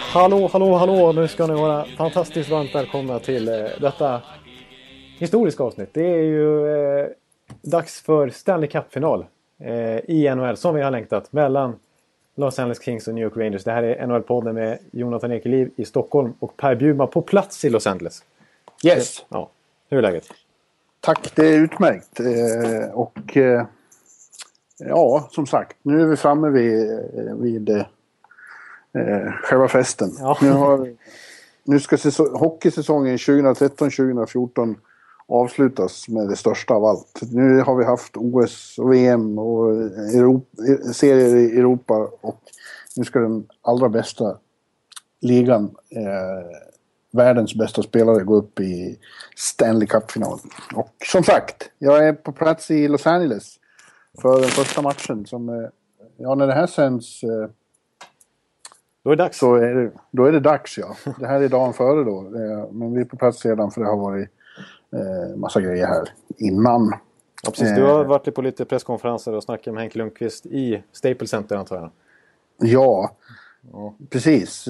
Hallå, hallå, hallå! Nu ska ni vara fantastiskt varmt välkomna till eh, detta historiska avsnitt. Det är ju eh, dags för Stanley Cup-final eh, i NHL som vi har längtat mellan Los Angeles Kings och New York Rangers. Det här är NHL-podden med Jonathan Ekeliv i Stockholm och Per Bjurman på plats i Los Angeles. Yes, Ja, hur är läget? tack. Det är utmärkt. Eh, och eh, ja, som sagt, nu är vi framme vid, eh, vid eh, själva festen. Ja. Nu, har, nu ska säsong, hockeysäsongen 2013-2014 avslutas med det största av allt. Nu har vi haft OS och VM och Europa, serier i Europa och nu ska den allra bästa ligan, eh, världens bästa spelare, gå upp i Stanley Cup-final. Och som sagt, jag är på plats i Los Angeles för den första matchen som, eh, ja när det här sänds eh, Då är det dags. så är det, då är det dags ja. Det här är dagen före då. Eh, Men vi är på plats redan för det har varit eh, massa grejer här innan. Ja, precis. Du har eh, varit på lite presskonferenser och snackat med Henke Lundqvist i Staples Center antar jag. Ja, precis.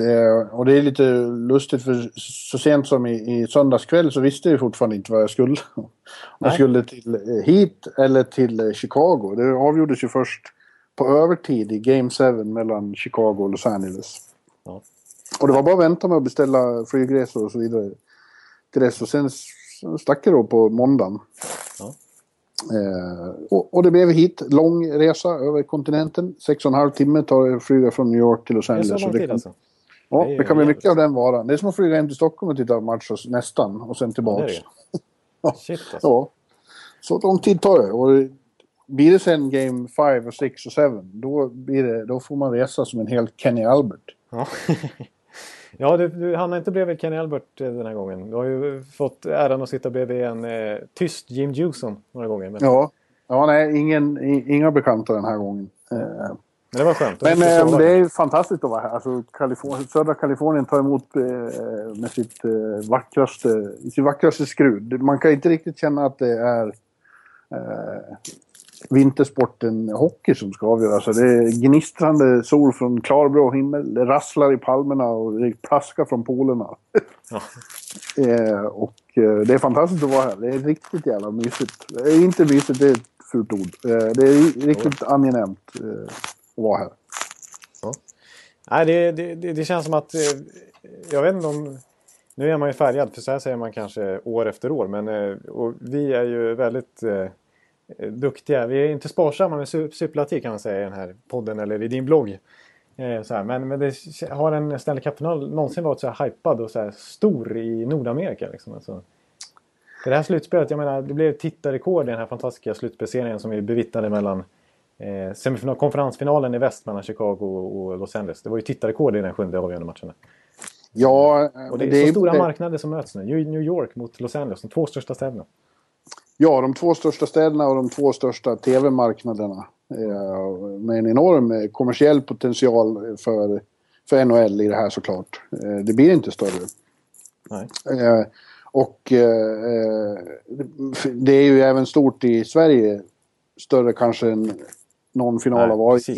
Och det är lite lustigt för så sent som i, i söndags kväll så visste jag fortfarande inte vad jag skulle. Om jag skulle till hit eller till Chicago. Det avgjordes ju först på övertid i Game 7 mellan Chicago och Los Angeles. Ja. Och det var bara att vänta med att beställa flygresor och så vidare till dess. Och sen stack jag då på måndagen. Ja. Eh, och, och det blev hit. Lång resa över kontinenten. Sex och en halv timme tar det att flyga från New York till Los Det är Angeles. så lång det tid kan, alltså? ja, Det det kan bli mycket av den varan. Det är som att flyga hem till Stockholm och titta på match och, nästan. Och sen det tillbaks. Ja. det. Shit alltså. Ja, så lång tid tar det. Och det- blir det sen Game 5 och 6 och 7 då, blir det, då får man resa som en hel Kenny Albert. Ja, ja du, du hamnar inte bredvid Kenny Albert eh, den här gången. Du har ju fått äran att sitta bredvid en eh, tyst Jim Jewson några gånger. Men, Ja, ja nej, ingen, inga bekanta den här gången. Eh, men det var skönt. Men eh, det är fantastiskt att vara här. Alltså, Kalifornien, södra Kalifornien tar emot eh, med sitt, eh, vackraste, sin vackraste skrud. Man kan inte riktigt känna att det är eh, vintersporten hockey som ska avgöras. Alltså, det är gnistrande sol från klarblå himmel, det rasslar i palmerna och det plaskar från polerna. Ja. eh, och eh, det är fantastiskt att vara här. Det är riktigt jävla mysigt. Det är inte mysigt, det är ett fult ord. Eh, det är riktigt angenämt eh, att vara här. Nej, det, det, det, känns som att... Eh, jag vet inte om... Nu är man ju färgad, för så här säger man kanske år efter år. Men eh, vi är ju väldigt duktiga. Vi är inte sparsamma med su- superlativ kan man säga i den här podden eller i din blogg. Eh, så här. Men, men det, har en Stanley Cup-final någonsin varit så här hypad och så här stor i Nordamerika? Liksom? Alltså, det här slutspelet, jag menar, det blev tittarrekord i den här fantastiska slutspelserien som vi bevittnade mellan eh, semifinal, konferensfinalen i väst mellan Chicago och Los Angeles. Det var ju tittarrekord i den sjunde avgörande matchen. Ja, Och det är så stora marknader som möts nu. New York mot Los Angeles, de två största städerna. Ja, de två största städerna och de två största tv-marknaderna. Eh, med en enorm eh, kommersiell potential för, för NHL i det här såklart. Eh, det blir inte större. Nej. Och det är ju även stort i Sverige. Större kanske än någon final har varit.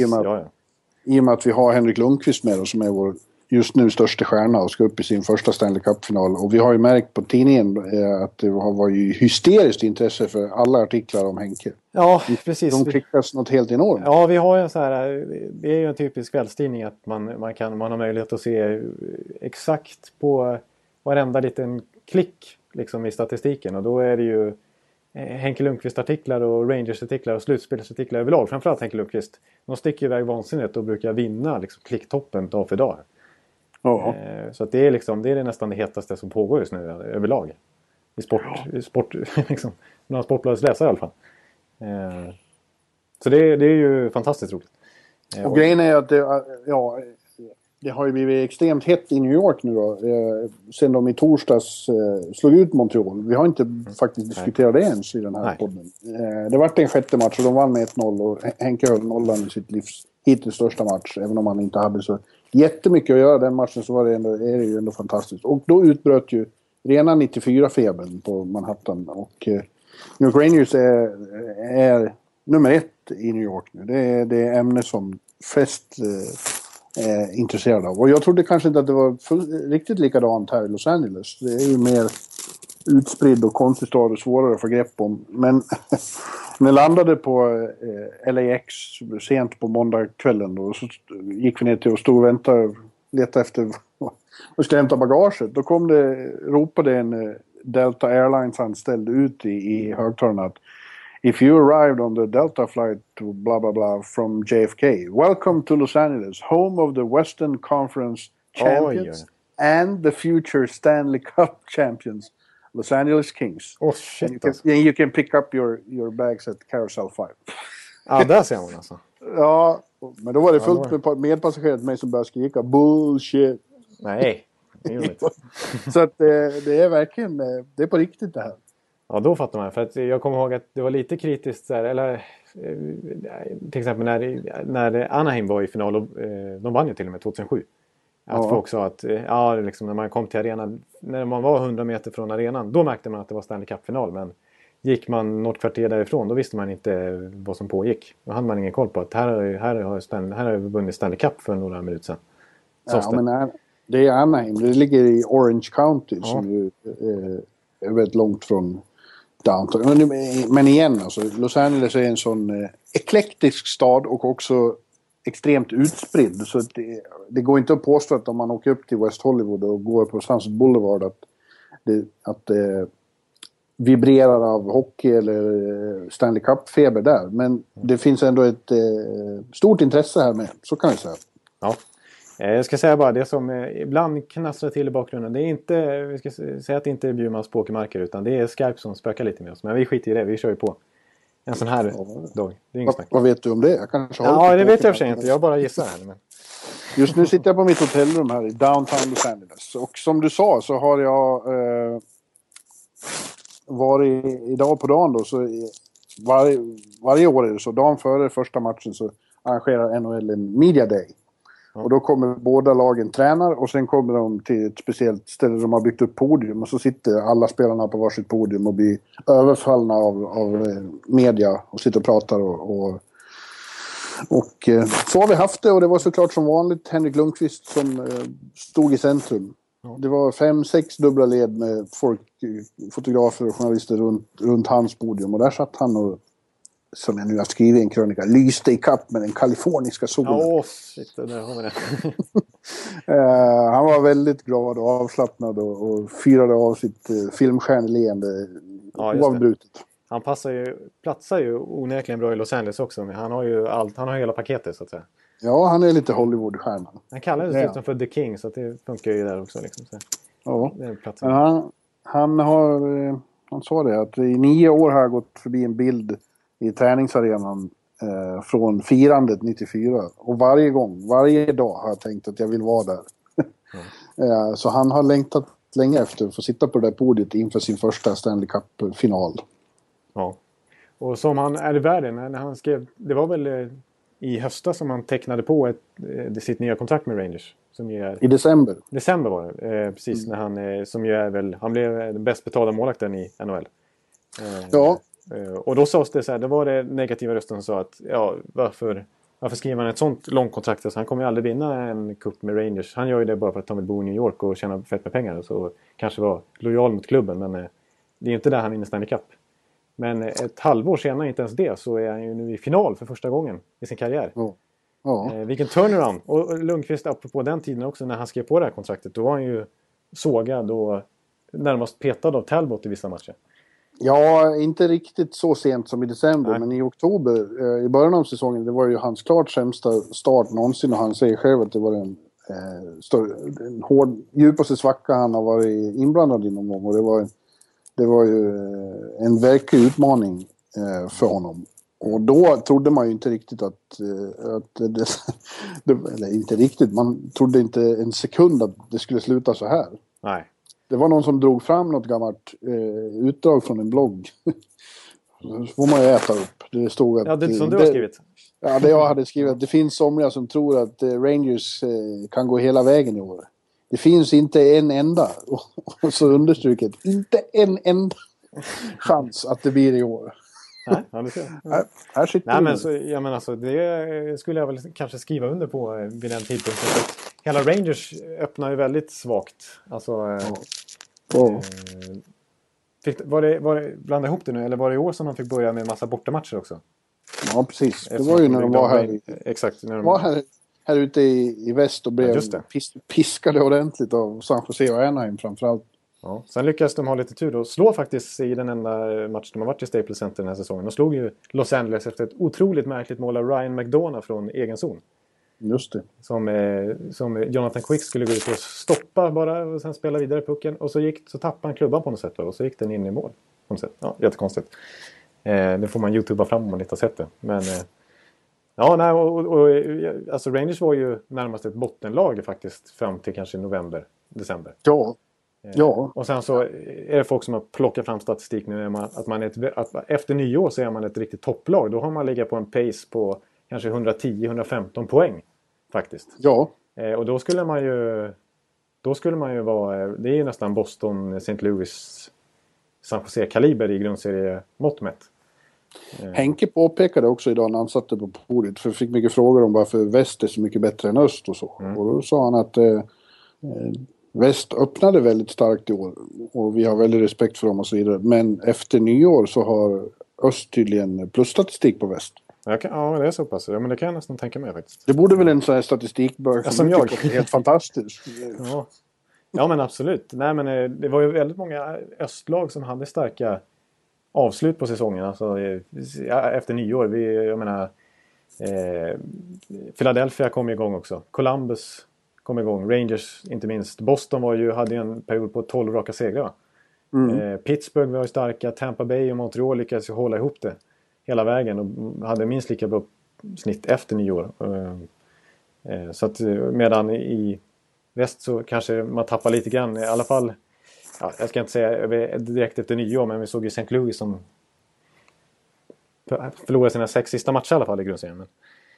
I och med att vi har Henrik Lundqvist med oss som är vår just nu största stjärna och ska upp i sin första Stanley Cup-final. Och vi har ju märkt på tidningen eh, att det har varit hysteriskt intresse för alla artiklar om Henke. ja, precis. De klickas något helt enormt. Ja, vi har ju en så här, det är ju en typisk kvällstidning att man, man, kan, man har möjlighet att se exakt på varenda liten klick liksom, i statistiken. Och då är det ju eh, Henke Lundqvist-artiklar och Rangers-artiklar och slutspelsartiklar överlag. Framförallt Henke Lundqvist. De sticker iväg vansinnigt och brukar vinna liksom, klicktoppen dag för dag. Ja. Eh, Så att det är, liksom, det är nästan det hetaste som pågår just nu eh, överlag. I sport, i sport liksom, bland Sportbladets läsare i alla fall. Eh, Så det, det är ju fantastiskt roligt. Eh, Och grejen är att det, ja, det har ju blivit extremt hett i New York nu då. Eh, sen de i torsdags eh, slog ut Montreal. Vi har inte mm. faktiskt diskuterat det ens i den här Nej. podden. Eh, det vart en sjätte match och de vann med 1-0 och Henke höll nollan i sitt livs hittills största match. Även om han inte hade så jättemycket att göra den matchen så var det ändå, är det ju ändå fantastiskt. Och då utbröt ju rena 94-febern på Manhattan. Och eh, New York Rangers är, är nummer ett i New York nu. Det är det ämne som flest eh, är intresserade av. Och jag trodde kanske inte att det var full, riktigt likadant här i Los Angeles. Det är ju mer utspridd och konstig stad och svårare att få grepp om. Men när vi landade på eh, LAX sent på måndagskvällen då så gick vi ner till och stod och väntade letade efter och skulle hämta bagaget. Då kom det, ropade en eh, Delta Airlines anställd ut i, i högtalarna att If you arrived on the Delta flight to blah blah blah from JFK, welcome to Los Angeles, home of the Western Conference champions oh, yeah. and the future Stanley Cup champions, Los Angeles Kings. Oh shit. And you, can, alltså. you can pick up your, your bags at Carousel 5. Ja, där ser man alltså. Ja, men då var det fullt med medpassagerare till mig som började skrika bullshit. Nej, det är inte. Så att det, eh, det är verkligen, eh, det är på riktigt det här. Ja, då fattar man. För att jag kommer ihåg att det var lite kritiskt. Där, eller, eh, till exempel när, när Anaheim var i final. Och, de vann ju till och med 2007. Att ja. folk sa att ja, liksom när man kom till arenan, när man var 100 meter från arenan, då märkte man att det var Stanley Cup-final. Men gick man något kvarter därifrån, då visste man inte vad som pågick. Då hade man ingen koll på att här, här, har, Stanley, här har vi vunnit Stanley Cup för några minuter sedan. Ja, men det är Anaheim. Det ligger i Orange County ja. som ju är väldigt långt från downtown. Men, men igen, alltså, Los Angeles är en sån eh, eklektisk stad och också extremt utspridd. Så det, det, går inte att påstå att om man åker upp till West Hollywood och går på Sunset Boulevard att det, att det vibrerar av hockey eller eh, Stanley Cup-feber där. Men det finns ändå ett eh, stort intresse här med, så kan vi säga. Ja. Jag ska säga bara det som ibland knastrar till i bakgrunden. Det är inte, vi ska säga att det inte är Bjurmans pokermarker utan det är Skype som spökar lite med oss. Men vi skiter i det, vi kör ju på. En sån här dag. Det är inget snack. Vad vet du om det? Jag kanske har ja, det vet jag för sig inte. Jag bara gissar här. Men... Just nu sitter jag på mitt hotellrum här i downtown Los Angeles. Och som du sa så har jag eh, varit idag på dagen då. Så var, varje år är det så. Dagen före första matchen så arrangerar NHL en Media Day. Och då kommer båda lagen tränar och sen kommer de till ett speciellt ställe. De har byggt upp podium och så sitter alla spelarna på varsitt podium och blir överfallna av, av eh, media och sitter och pratar och, och och eh, så har vi haft det. Och det var såklart som vanligt Henrik Lundqvist som eh, stod i centrum. Det var fem, sex dubbla led med folk, fotografer och journalister runt, runt hans podium. Och där satt han och som jag nu har skrivit i en krönika, lyste i kapp med den kaliforniska solen. Ja, shit, där har vi det. uh, han var väldigt glad och avslappnad och, och firade av sitt uh, filmstjärneleende ja, oavbrutet. Han passar ju, platsar ju onekligen bra i Los Angeles också. Han har ju allt, han har hela paketet så att säga. Ja, han är lite Hollywood-stjärna. Han kallades dessutom för The King så det funkar ju där också. Liksom, så. Ja, men han, han har... Eh, han sa det att i nio år har jag gått förbi en bild i träningsarenan eh, från firandet 94. Och varje gång, varje dag har jag tänkt att jag vill vara där. Mm. eh, så han har längtat länge efter att få sitta på det där podiet inför sin första Stanley Cup-final. Ja. Och som han är i världen, när han skrev, det var väl eh, i höstas som han tecknade på ett, eh, sitt nya kontrakt med Rangers. Som är, I december. December var det, eh, precis. Mm. När han, som ju är väl, han blev den bäst betalda målvakten i NHL. ja, Eh, och då sades det så här, det var det negativa rösten som sa att ja, varför, varför skriver man ett sånt långt kontrakt? Alltså, han kommer ju aldrig vinna en cup med Rangers. Han gör ju det bara för att han vill bo i New York och tjäna fett med pengar. Så kanske vara lojal mot klubben. Men eh, det är inte där han vinner Stanley Cup. Men eh, ett halvår senare, inte ens det, så är han ju nu i final för första gången i sin karriär. Oh. Eh, vilken turnaround! Och Lundqvist, apropå den tiden också, när han skrev på det här kontraktet, då var han ju sågad och närmast petad av Talbot i vissa matcher. Ja, inte riktigt så sent som i december, Nej. men i oktober, eh, i början av säsongen, det var ju hans klart sämsta start någonsin och han säger själv att det var en, eh, större, en hård, djupaste svacka han har varit inblandad i någon gång. Och det var, det var ju eh, en verklig utmaning eh, för honom. Och då trodde man ju inte riktigt att, eh, att det, det, eller inte riktigt, man trodde inte en sekund att det skulle sluta så här. Nej. Det var någon som drog fram något gammalt eh, utdrag från en blogg. Så får man ju äta upp. Det stod att... Ja, det som du har skrivit. Ja, det jag hade skrivit. Det finns somliga som tror att eh, Rangers eh, kan gå hela vägen i år. Det finns inte en enda, och så understruket, inte en enda chans att det blir i år. Nej, ja, du ser. Här, här sitter Nej, men så, ja, men alltså, det skulle jag väl kanske skriva under på eh, vid den tidpunkten. Hela Rangers öppnar ju väldigt svagt. Alltså, eh, fick, var det, var det, blanda ihop det nu, eller var det i år som de fick börja med en massa bortamatcher också? ja, precis. Det Eftersom var ju när de var här, i- Exakt. När de, var här, här ute i, i väst och blev Ja, det. pis, piskade ordentligt av San Jose och Anaheim framförallt. Ja. Sen lyckades de ha lite tur och slå faktiskt i den enda eh, match de har varit i Staples Center den här säsongen. De slog ju Los Angeles efter ett otroligt märkligt mål av Ryan McDonough från egen zon. Just det. Som, eh, som Jonathan Quick skulle gå ut och stoppa bara och sen spela vidare pucken. Och så, gick, så tappade han klubban på något sätt. Och så gick den in i mål. På något sätt. Ja, jättekonstigt. Eh, det får man youtuba fram om man inte har sett det. Men, eh, ja, nej, och, och, och, eh, alltså Rangers var ju närmast ett bottenlag faktiskt fram till kanske november, december. Ja. Eh, Ja. Och sen så är det folk som har plockat fram statistik nu. man- Att man ett, att efter nyår så är man ett riktigt topplag. Då har man legat på en pace på kanske 110-115 poäng. Faktiskt. Ja. Eh, och då skulle man ju... Då skulle man ju vara... eh, Det är ju nästan Boston, St. Louis, San Jose-kaliber i grundseriemått mätt. Henke påpekade också idag när han satte på podiet, för vi fick mycket frågor om varför väst är så mycket bättre än öst och så. Mm. Och då sa han att eh, eh, väst öppnade väldigt starkt i år och vi har väldigt respekt för dem och så vidare. Men efter nyår så har öst tydligen plusstatistik på väst. Jag kan, ja, det är så pass. Ja, men det kan jag nästan tänka mig faktiskt. Det borde väl en sån här statistikbok Ja, som jag. är helt fantastisk. Ja. ja, men absolut. Nej, men eh, det var ju väldigt många östlag som hade starka avslut på säsongen. Alltså, eh, efter nyår. Vi, jag menar, eh, Philadelphia kom igång också. Columbus kom igång. Rangers inte minst. Boston var ju, hade ju en period på 12 raka segrar. Mm. Eh, Pittsburgh var ju starka. Tampa Bay och Montreal lyckades ju hålla ihop det hela vägen och hade minst lika bra snitt efter nyår. Eh, eh, så att eh, medan i väst så kanske man tappar lite grann. I alla fall, ja, jag ska inte säga direkt efter nyår, men vi såg ju St. Louis som förlorade sina sex sista matcher i alla fall i grundserien. Men,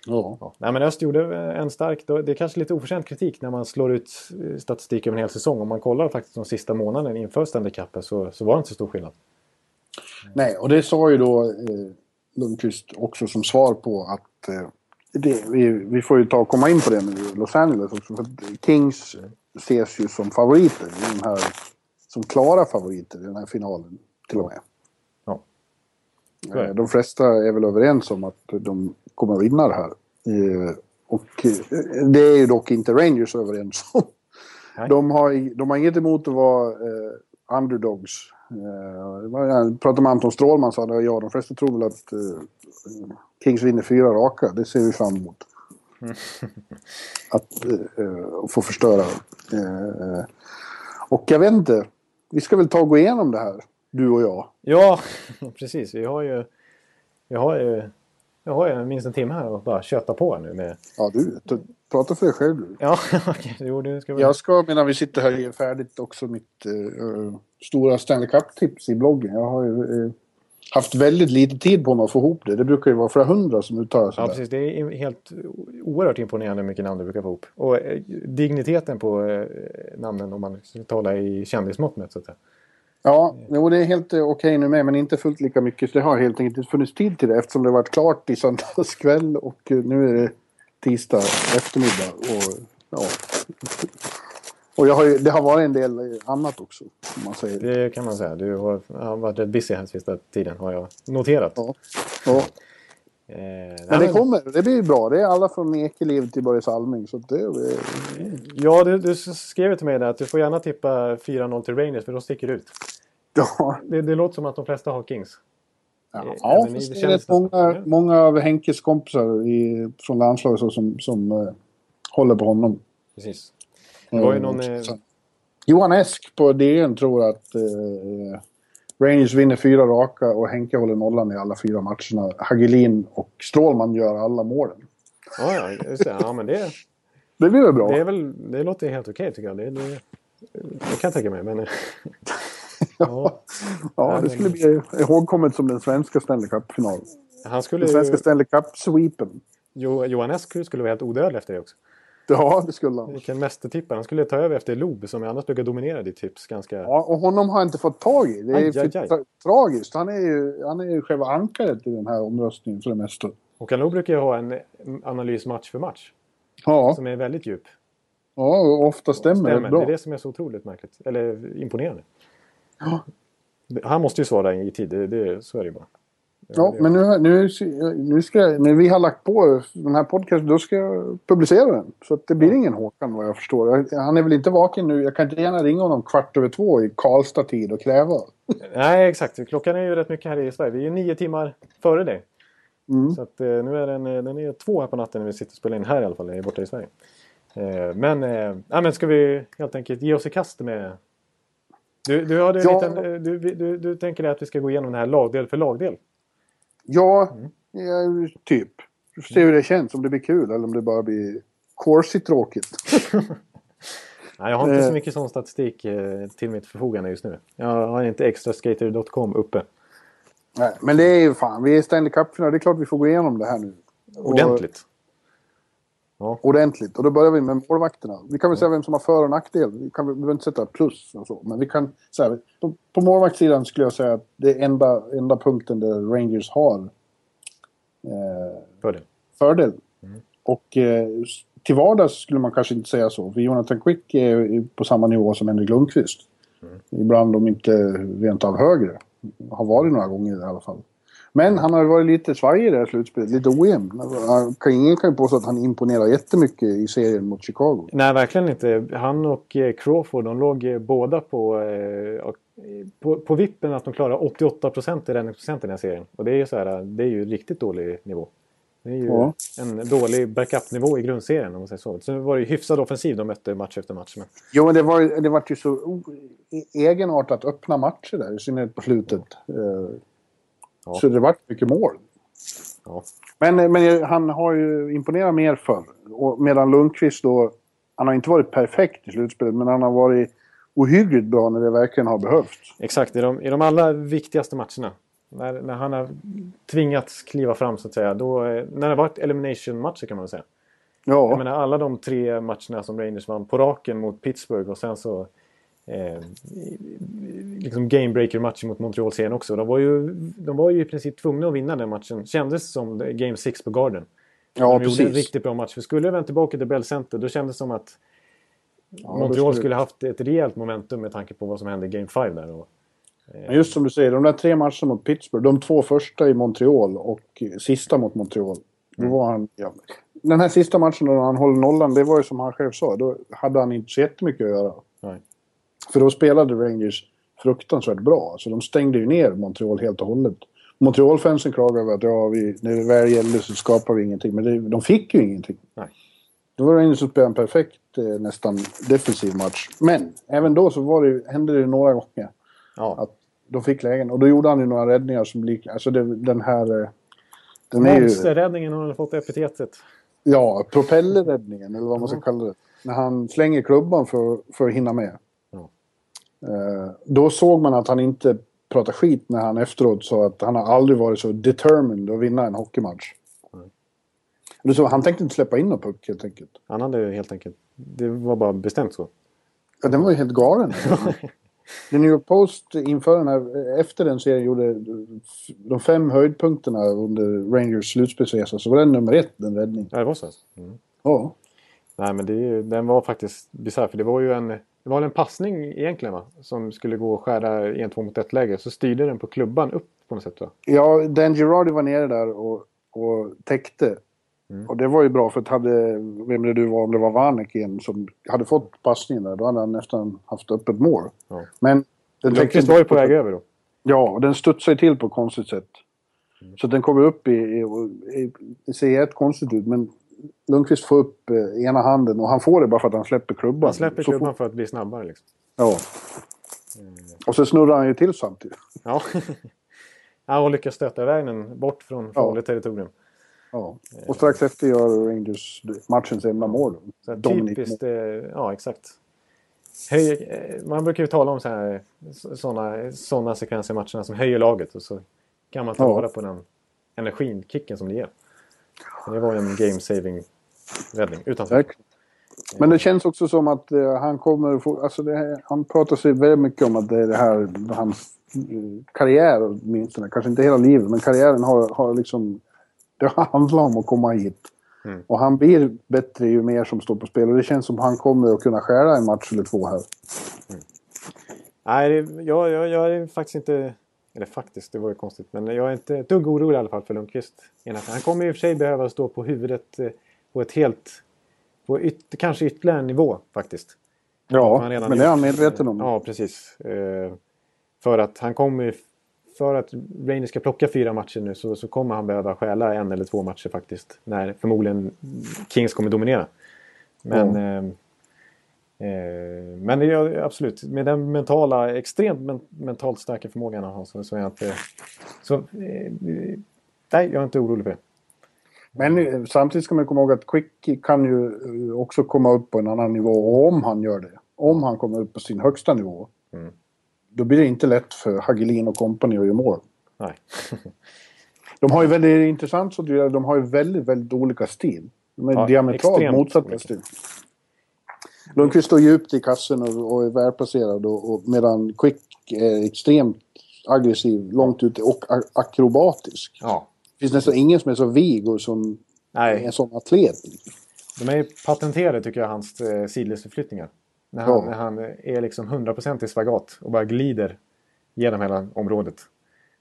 Ja. ja. Nej, men Öst gjorde en stark, det är kanske lite oförtjänt kritik när man slår ut statistik över en hel säsong. Om man kollar faktiskt de sista månaderna inför Stanley Cupen så, så var det inte så stor skillnad. Nej, och det sa ju då eh, Lundqvist också som svar på att eh, det, vi, vi får ju ta och komma in på det med Los Angeles också. För Kings ses ju som favoriter i den här, som klara favoriter i den här finalen till och med. Ja. Eh, De flesta är väl överens om att de kommer att vinna det här. Eh, Och eh, det är ju dock inte Rangers överens om. De har, de har inget emot att vara eh, underdogs. Eh, jag pratade med Anton Strålman sa det, ja de flesta tror väl att eh, Kings vinner fyra raka. Det ser vi fram emot. Att eh, få förstöra. Och jag vet inte. Vi ska väl ta och gå igenom det här, du och jag. Ja, precis. Vi har ju, vi har ju, jag har ju minst en timme här och bara köta på nu med... Ja, du. Prata för dig själv du. Ja, okej. Jo, du ska väl... Jag ska, medan vi sitter här, ge färdigt också mitt eh, stora Stanley Cup-tips i bloggen. Jag har ju eh, haft väldigt lite tid på mig att få ihop det. Det brukar ju vara flera hundra som uttalar sig Ja, där. precis. Det är helt oerhört imponerande hur mycket namn du brukar få ihop. Och eh, digniteten på namnen om man ska tala i kändismått mätt så att säga. Ja, jo, det är helt okej nu med, men inte fullt lika mycket. Så det har helt enkelt inte funnits tid till det eftersom det varit klart i söndags kväll och nu är det tisdag eftermiddag. Och, ja. och jag har ju, det har varit en del annat också, om man säger. Det kan man säga. Du har, har varit rätt busy här sista tiden har jag noterat. Ja. Ja. Eh, Men det kommer, det blir bra. Det är alla från Ekeliv till Börje Salming. Så det, det, Ja, du, du skrev till mig där att du får gärna tippa 4-0 till Rangers för då sticker det ut. ja, Det, det låter som att de flesta har Kings. Ja, Eh, ja fast det är rätt många, många av Henkes kompisar i, från landslaget så, som, som eh, håller på honom. Precis. Det var ju Eh, någon... också. Eh, Johan Esk på DN tror att eh, Rangers vinner fyra raka och Henke håller nollan i alla fyra matcherna. Hagelin och Strålman gör alla målen. Ja, ja, just det. Ja, men det, Det blir väl bra? det, är väl, det låter helt okej tycker jag. Det, det, det kan jag tänka mig. Men, ja. ja, det skulle bli ihågkommet som den svenska Stanley Cup-finalen. han skulle Den svenska ju, Stanley Cup-sweepen. Jo- Johan Esku skulle vara helt odödlig efter det också. Ja, det skulle han. Vilken mästertippare. Han skulle ta över efter Loob som annars brukar dominera ditt tips ganska... Ja, och honom har jag inte fått tag i. Det är Aj, aj, aj. tra- tragiskt. Han är, ju, han är ju själva ankaret i den här omröstningen för det mesta. Håkan Loob brukar ju ha en analys match för match. Ja, Som är väldigt djup. ja och ofta stämmer, Stämmer. det Det är bra. det som är så otroligt märkligt. Eller imponerande. Ja. Han måste ju svara i tid. Det, det, så är det ju bara. Ja, men nu, nu, nu ska jag, när vi har lagt på den här podcasten, då ska jag publicera den. Så att det blir ingen Håkan vad jag förstår. Han är väl inte vaken nu. Jag kan inte gärna ringa honom kvart över två i Karlstad-tid och kräva. Nej, exakt. Klockan är ju rätt mycket här i Sverige. Vi är nio timmar före dig. Mm. Så att, eh, nu är den, eh, den är två här på natten när vi sitter och spelar in här i alla fall. Är borta i Sverige. Eh, men, eh, ja, men ska vi helt enkelt ge oss i kast med... Du, du, hade Ja. liten, eh, du, du, du, tänker att vi ska gå igenom det här lagdel för lagdel? Ja, Mm. ja, typ. Vi får se hur det känns, om det blir kul eller om det bara blir corsi tråkigt. Nej, jag har inte Eh. så mycket sån statistik eh, till mitt förfogande just nu. Jag har inte extraskater.com uppe. Nej, men det är ju fan, vi är Stanley Cup-final. Det är klart vi får gå igenom det här nu. Och- Ordentligt. ordentligt. Och då börjar vi med målvakterna. Vi kan väl säga vem som har för och nackdel. Vi, kan, vi behöver inte sätta plus och så. Men vi kan säga, på, på målvaktssidan skulle jag säga att det är enda, enda punkten där Rangers har eh, Fördel. fördel. Och eh, till vardags skulle man kanske inte säga så. För Jonathan Quick är på samma nivå som Henrik Lundqvist. Ibland om inte rent av högre. Har varit några gånger i alla fall. Men han har varit lite svajig i det här slutspelet. Lite ojämn. Kan- Ingen kan ju påstå att han imponerar jättemycket i serien mot Chicago. Nej, verkligen inte. Han och eh, Crawford, de låg eh, båda på, eh, på, på vippen att de klarar 88 procent i räddningsprocent i den här serien. Och det är ju så här, det är ju riktigt dålig nivå. Det är ju Ja. en dålig backup-nivå i grundserien om man säger så. Så var det ju hyfsad offensiv de mötte match efter match. Men, Jo, men det var, det var ju så e- egenartat öppna matcher där. I synnerhet på slutet. Eh, Ja. Så det var mycket mål. ja. Men, men han har ju imponerat mer förr. Och medan Lundqvist då... Han har inte varit perfekt i slutspelet, men han har varit ohyggligt bra när det verkligen har behövts. Exakt, i de, i de allra viktigaste matcherna. När, när han har tvingats kliva fram så att säga. Då, eh, när det har varit elimination-matcher kan man väl säga. Ja, Jag menar alla de tre matcherna som Rangers vann på raken mot Pittsburgh och sen så eh, liksom gamebreaker-matcher mot Montreal sen också. De var, ju, de var ju i princip tvungna att vinna den matchen. Kändes som Game 6 på Garden. ja de gjorde en precis. riktigt bra match. För skulle de vänt tillbaka till Bell Center då kändes det som att då Montreal skulle- haft ett rejält momentum med tanke på vad som hände i Game 5 där. Och, Men just som du säger, de där tre matcherna mot Pittsburgh. De två första i Montreal och sista mot Montreal. Då Mm. var han... Ja. Den här sista matchen då han håller nollan, det var ju som han själv sa. Då hade han inte så jättemycket att göra. För då spelade Rangers fruktansvärt bra. Så de stängde ju ner Montreal helt och hållet. Montreal-fansen klagade över att ja, vi, när det väl gällde så skapar vi ingenting. Men det, de fick ju ingenting. Nej. Då var Rangers som spelade en perfekt, eh, nästan defensiv match. Men även då så var det, hände det några gånger Ja. att de fick lägen. Och då gjorde han ju några räddningar som liknar... Alltså det, den här... eh, Den är ju... Monsterräddningen har han fått epitetet. Ja, propellerräddningen eller vad man ska kalla det. När han slänger klubban för, för att hinna med. Eh, då såg man att han inte pratade skit när han efteråt sa att han har aldrig varit så determined att vinna en hockeymatch. Det så, han tänkte inte släppa in någon puck helt enkelt. Han hade helt enkelt... Det var bara bestämt så. Ja, den var ju helt galen. The New York Post inför den här, efter den serien gjorde de fem höjdpunkterna under Rangers slutspelsresa så var den nummer ett, den räddningen. Ja, det var så alltså. Mm. Ja. Nej, men det, den var faktiskt bisarr. För det var ju en, det var en passning egentligen va? Som skulle gå och skära i en två mot ett läge. Så styrde den på klubban upp på något sätt va? Ja, Dan Girardi var nere där och, och täckte. Och det var ju bra för att hade, vem det nu var, om det var Vannekin som hade fått passningen där, då hade han nästan haft öppet mål. Ja. Men den Lundqvist var ju på väg över då. Ja, och den studsar ju till på ett konstigt sätt. Så den kommer upp i, i, i... Ser ett konstigt ut, men Lundqvist får upp eh, ena handen och han får det bara för att han släpper klubban. Han släpper Så klubban för att bli snabbare liksom. Ja. Och så snurrar han ju till samtidigt. Ja. ja, och lyckas stöta iväg den bort från farligt territorium. Ja. Och strax efter gör Rangers matchens enda mål. Så typiskt, eh, ja exakt. Höj, eh, man brukar ju tala om så här, såna, såna sekvenser i matcherna som höjer laget och så kan man ta Ja. vara på den energin, kicken som det ger. Det var en game saving räddning. Verkligen. Men det känns också som att eh, han kommer få, alltså det, Han pratar sig väldigt mycket om att det är det här hans eh, karriär åtminstone. Kanske inte hela livet men karriären har, har liksom... Det handlar om att komma hit. Mm. Och han blir bättre ju mer som står på spel. Och det känns som att han kommer att kunna skära en match eller två här. Nej, det- jag, jag, jag är faktiskt inte... Eller faktiskt, det var ju konstigt. Men jag är inte ett dugg orolig i alla fall för Lundqvist. Han kommer i och för sig behöva stå på huvudet eh, på ett helt... På yt, kanske ytterligare en nivå faktiskt. Ja, men det är han medveten om. Ja, precis. Eh, för att han kommer... För att Rangers ska plocka fyra matcher nu så, så kommer han behöva stjäla en eller två matcher faktiskt. När förmodligen Kings kommer dominera. Men... Eh, men det absolut, med den mentala, extremt men, mentalt starka förmågan han har så, så är jag inte... Så, eh, nej, jag är inte orolig för det. Men eh, samtidigt ska man komma ihåg att Quick kan ju eh, också komma upp på en annan nivå. Och om han gör det, om han kommer upp på sin högsta nivå, Mm. då blir det inte lätt för Hagelin och kompani att göra mål. Nej. De har ju väldigt intressant så de har ju väldigt, väldigt olika stil. De är Ja, diametralt motsatta stil. Lundqvist står djupt i kassen och, och är välplacerad och, och medan Quick är extremt aggressiv, långt ute och akrobatisk. Ja. Det finns nästan ingen som är så vig och som är Nej, en sån atlet. de är ju patenterade tycker jag, hans eh, sidledsförflyttningar. När han, Ja. när han är liksom 100% i spagat och bara glider genom hela området.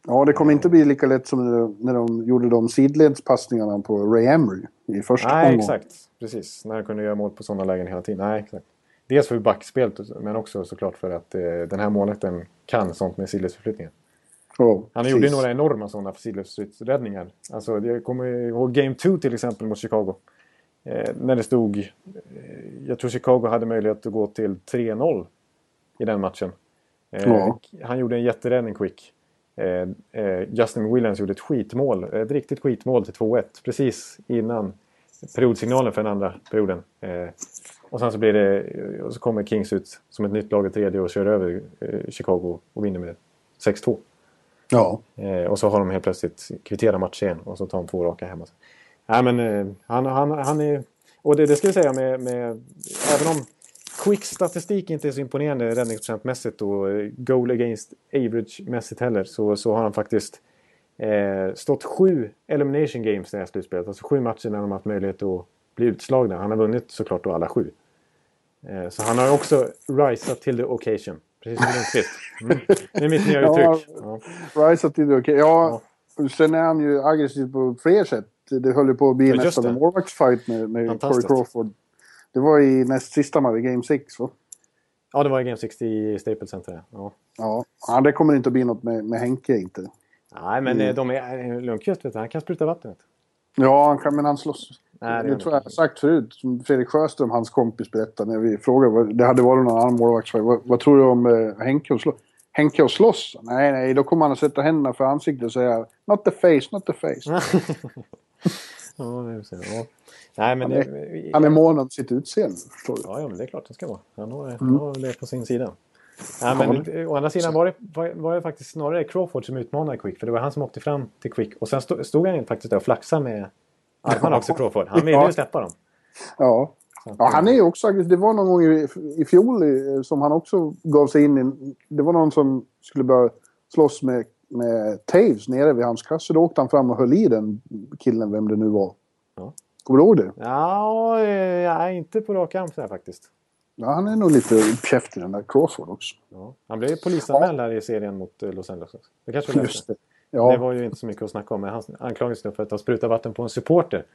Ja, det kommer inte bli lika lätt som när de, när de gjorde de sidledspassningarna på Ray Emery i första Nej, omgången. exakt. Precis. När han kunde göra mål på sådana lägen hela tiden. Nej, exakt. Dels för backspelet men också såklart för att eh, den här målvakten kan sånt med sidledsförflyttningar. Ja, Han gjorde precis. några enorma sådana sidledsräddningar. Alltså, jag kommer ihåg Game 2 till exempel mot Chicago. Eh, när det stod... Eh, jag tror Chicago hade möjlighet att gå till 3-0 i den matchen. Eh, Ja. Han gjorde en jätteräddning quick. Eh, eh, Justin Williams gjorde ett skitmål. Ett riktigt skitmål till 2-1. Precis innan periodsignalen för den andra perioden. Eh, och sen så blir det... Och så kommer Kings ut som ett nytt lag i tredje och kör över Chicago och vinner med 6-2. Ja. Och så har de helt plötsligt kvitterat match igen och så tar de två raka hemma. Nej men han, han, han är... Och det, det ska jag säga med, med... Även om Quicks statistik inte är så imponerande räddningsprocentmässigt och eh, goal against average-mässigt heller så, så har han faktiskt eh, stått sju elimination games i det här slutspelet. Alltså sju matcher när de haft möjlighet att bli utslagna. Han har vunnit såklart då alla sju. Eh, så han har också risat till the occasion. Precis som Lundqvist. Mm. Det är mitt nya Ja. uttryck. Ja. Rise till det okej. Ja, sen är han ju aggressiv på fler sätt. Det höll ju på att bli Ja, nästan en målvaktsfight med, med Corey. Crawford. Det var i näst sista matchen, Game 6 va? Ja, det var i Game 60 i Staples Center. Ja. Ja. ja, det kommer inte att bli något med, med Henke inte. Nej, men Mm. de är, eh, Lundqvist vet du, han kan spruta du. Ja, han kan, men han slåss. Nej, det det tror jag jag sagt förut. Som Fredrik Sjöström, hans kompis, berättade när vi frågade. Det hade varit någon annan målvaktsfight. Vad, vad tror du om eh, Henke och slåss? Henke och slåss? Nej, nej, då kommer han att sätta händerna för ansiktet och säga Not the face, not the face. Ja, det är så, ja. Nej, men... Han det- Han är mån om sitt utseende. Ja, ja, men det är klart det ska vara. Han har, Mm. han har det på sin sida. Nej, men, eh, å andra sidan var det, var, var det faktiskt snarare Crawford som utmanade Quick. För det var han som åkte fram till Quick. Och sen stod, stod han faktiskt där och flaxade med armarna också, Crawford. Han ville Ja. ju släppa dem. Ja. Ja, han är ju också. Det var någon gång i, i fjol eh, som han också gav sig in i. Det var någon som skulle börja slåss med, med Taves nere vid hans kasse. Då åkte han fram och höll i den killen, vem det nu var. Ja. Kommer du ihåg det? Ja, ja, inte på rak arm så här faktiskt. Ja, han är nog lite uppkäftig den där Crawford också. Ja. Han blev ju polisanmäld här i serien mot eh, Los Angeles. Det kanske läste? Just det. Det Ja, var ju inte så mycket att snacka om. Men hans anklagelse för att ha sprutat vatten på en supporter.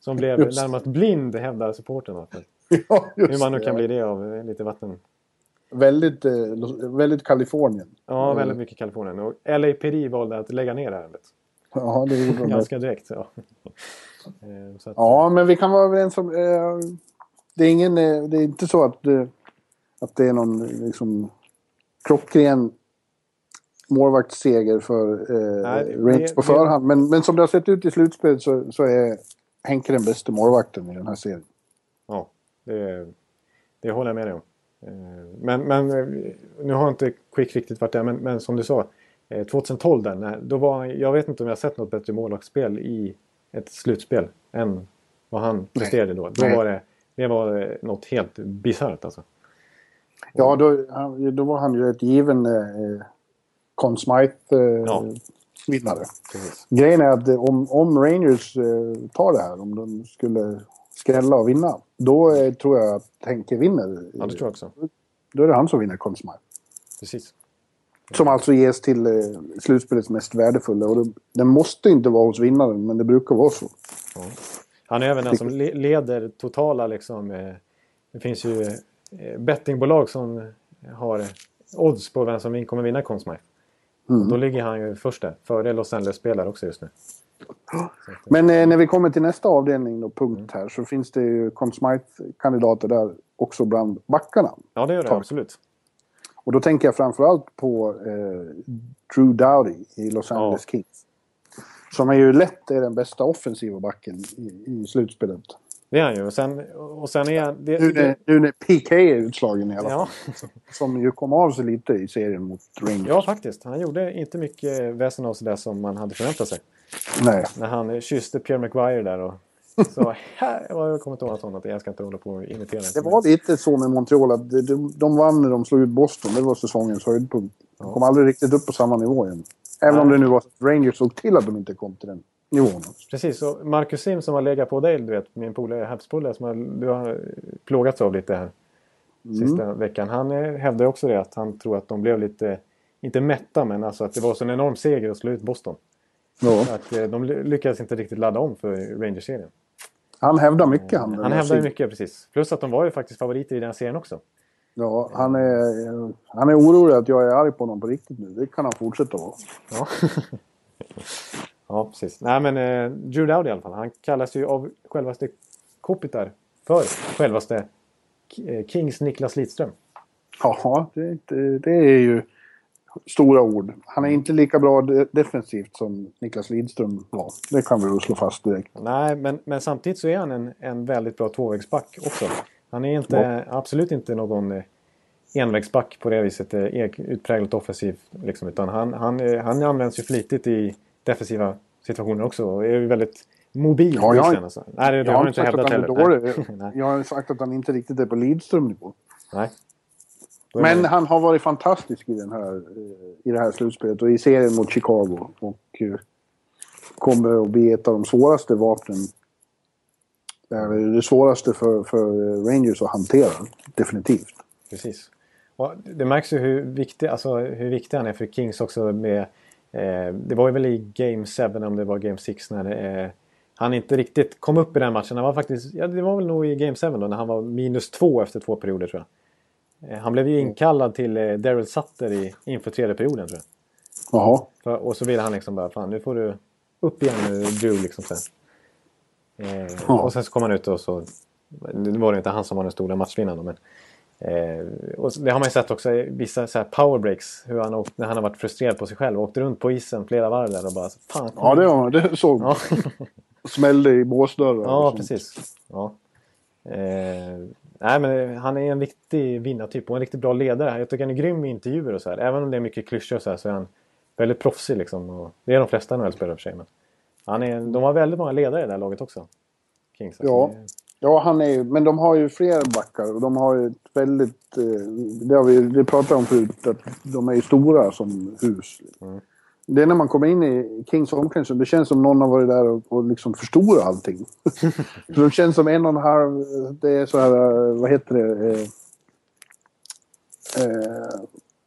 Som blev Just det. närmast blind, hävdar supporten. Att- ja just Hur man nu det, kan ja. bli det av eh, lite vatten. Väldigt, eh, väldigt Kalifornien. Ja, väldigt mycket Kalifornien. Och LAPD valde att lägga ner ärendet. Ja, det gjorde de. Ganska direkt. Ja. Eh, att, Ja, men vi kan vara överens om... Eh, det, är ingen, eh, det är inte så att, eh, att det är någon liksom, klockren målvaktsseger för eh, Nej, Rangers på det- förhand. Men, men som det har sett ut i slutspelet så, så är Henke den bästa målvakten i den här serien. Ja, det, det håller jag med dig om. Men, men nu har inte Quick riktigt varit där, men, men som du sa. eh, 2012 där, då var jag vet inte om jag sett något bättre målvaktsspel i ett slutspel än vad han presterade då. Då Nej. var det, det var eh, något helt bisarrt alltså. Ja, då, då var han ju ett given eh, Conn Smythe-vinnare. Ja. Precis. Grejen är att eh, om, om Rangers eh, tar det här, om de skulle skrälla och vinna, då eh, tror jag att Henke vinner. Ja, det tror jag också. Då är det han som vinner Conn Smythe. Precis. Som alltså ges till eh, slutspelets mest värdefulla. Och det, den måste inte vara hos vinnaren, men det brukar vara så. Han är även den som le- leder totala liksom. Eh, det finns ju eh, bettingbolag som har odds på vem som kommer vinna Conn Smythe. Mm. Då ligger han ju först där. Före Los Angeles-spelare också just nu. Men eh, när vi kommer till nästa avdelning och punkt här så finns det ju Conn Smythe-kandidater där också bland backarna. Ja, det gör det Tack. absolut. Och då tänker jag framförallt på eh, Drew Dowdy i Los Angeles Ja. Kings. Som är ju lätt är den bästa offensiva backen i, i slutspelet. Det är han ju. Och sen, och sen är han... Det, Nu när, nu när PK är utslagen i alla fall. ja, Som ju kom av sig lite i serien mot Rangers. ja, faktiskt. Han gjorde inte mycket väsen av sig där som man hade förväntat sig. Nej. När han kysste Pierre McGuire där och så här, jag kommer inte ihåg något sånt. Jag ska inte hålla på och imitera. Det var lite så med Montreal att de, de, vann när de slog ut Boston. Det var säsongens höjdpunkt. De kom aldrig riktigt upp på samma nivå igen. Även om det nu var så att Rangers såg till att de inte kom till den nivån. Precis, och Marcus Sim som har legat på dig, du vet, min polare, Habs-polare som har, du har plågats av lite här sista veckan. Han eh, hävdar också det att han tror att de blev lite, inte mätta, men alltså att det var så en enorm seger att slå ut Boston. Ja. Att eh, de ly- lyckades inte riktigt ladda om för Rangers-serien. Han hävdar mycket. Han, Han hävdar mycket, precis. Plus att de var ju faktiskt favoriter i den serien också. Ja, han är, han är orolig att jag är arg på honom på riktigt nu. Det kan han fortsätta vara. Ja, ja precis. Nej, men eh, Drew Dowdy i alla fall. Han kallas ju av självaste Kopitar för självaste eh, Kings Niklas Lidström. Ja, det, det, det är ju stora ord. Han är inte lika bra de- defensivt som Niklas Lidström var. Det kan vi slå fast direkt. Nej, men, men samtidigt så är han en, en väldigt bra tvåvägsback också. Han är inte, absolut inte någon eh, envägsback på det viset, eh, utpräglat offensiv. Liksom, utan han, han, eh, han används ju flitigt i defensiva situationer också och är väldigt mobil. Ja, jag alltså. Nej, det, Jag har inte sagt att hävdat han är dålig. Jag har sagt att han inte riktigt är på Lidström-nivå. Nej. Men han har varit fantastisk i, den här, eh, i det här slutspelet och i serien mot Chicago. Och eh, kommer att bli ett av de svåraste vapnen. Det svåraste för, för Rangers att hantera. Definitivt. Precis. Och det märks ju hur viktig, alltså, hur viktig han är för Kings också med... Eh, det var ju väl i Game 7 om det var Game 6 när eh, han inte riktigt kom upp i den matchen. Han var faktiskt, ja, det var väl nog i Game 7 då när han var minus två efter två perioder tror jag. Eh, han blev ju inkallad till eh, Daryl Sutter i, inför tredje perioden tror jag. Jaha. För, och så ville han liksom bara, fan nu får du upp igen nu Drew liksom sen. Eh, Ja. Och sen så kom han ut och så, nu var det inte han som var den stora matchvinnaren men eh, och så- det har man ju sett också i vissa så här powerbreaks, hur han åkt, när han har varit frustrerad på sig själv åkt runt på isen flera varv där och bara så, fan Ja, det, var, det såg ja. Smällde i båsdörrar. ja precis. Ja. Eh, nej men han är en viktig vinnartyp och en riktigt bra ledare. Jag tycker han är grym i intervjuer och så här. Även om det är mycket klyschor och så här så är han väldigt proffsig liksom. Och det är de flesta NHL-spelare för sig. Men han är, de har väldigt många ledare i det här laget också. Kings. Alltså, Ja. det- Ja, han är ju, men de har ju fler backar och de har ju ett väldigt... Eh, det har vi det pratade om förut, att de är ju stora som hus. Mm. Det är när man kommer in i Kings omklädningsrum, det känns som någon har varit där och, och liksom förstorat allting. så de känns som en och en halv... Det är så här, vad heter det? Eh, eh,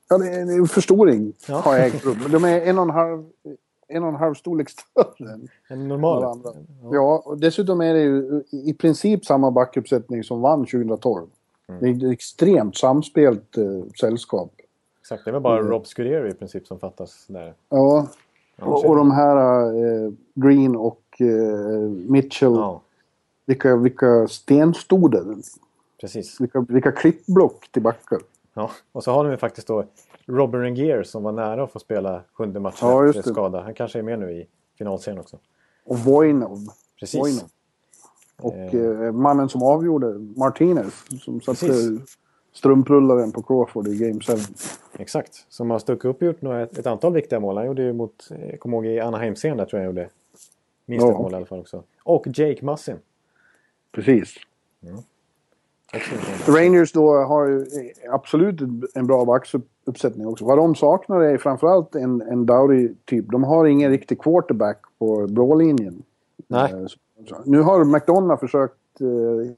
ja, det är en förstoring Ja. har ägt rum. De är en och en halv, en och en halv storlek större än En normal. alla andra. Ja, och dessutom är det ju i princip samma backuppsättning som vann 2012. Mm. Det är ett extremt samspelt eh, sällskap. Exakt, det var bara Mm. Rob Scudero i princip som fattas där. Ja, och, och de här eh, Green och eh, Mitchell, Ja, vilka, vilka stenstoder. precis. Vilka, vilka klippblock till backar. Ja, och så har de ju faktiskt då Robin Regier som var nära att få spela sjunde matchen Ja, efter skada. Han kanske är med nu i finalserien också. Och Vojnov. Precis. Vojnov. Och eh, mannen som avgjorde, Martinez, som satte Precis. Strumprullaren på Crawford i Game 7. Exakt. Som har stuckit upp och gjort några, ett, ett antal viktiga mål. Han gjorde ju mot, eh, kom ihåg i Anaheim-serien där tror jag han gjorde minst Ja. ett mål i alla fall också. Och Jake Mussin. Precis. Sån. Rangers då har ju eh, absolut en bra backsuppsättning också. Vad de saknar är framförallt en, en Dowry-typ. De har ingen riktig quarterback på blålinjen. Nej. Eh, så- Nu har McDonough försökt eh,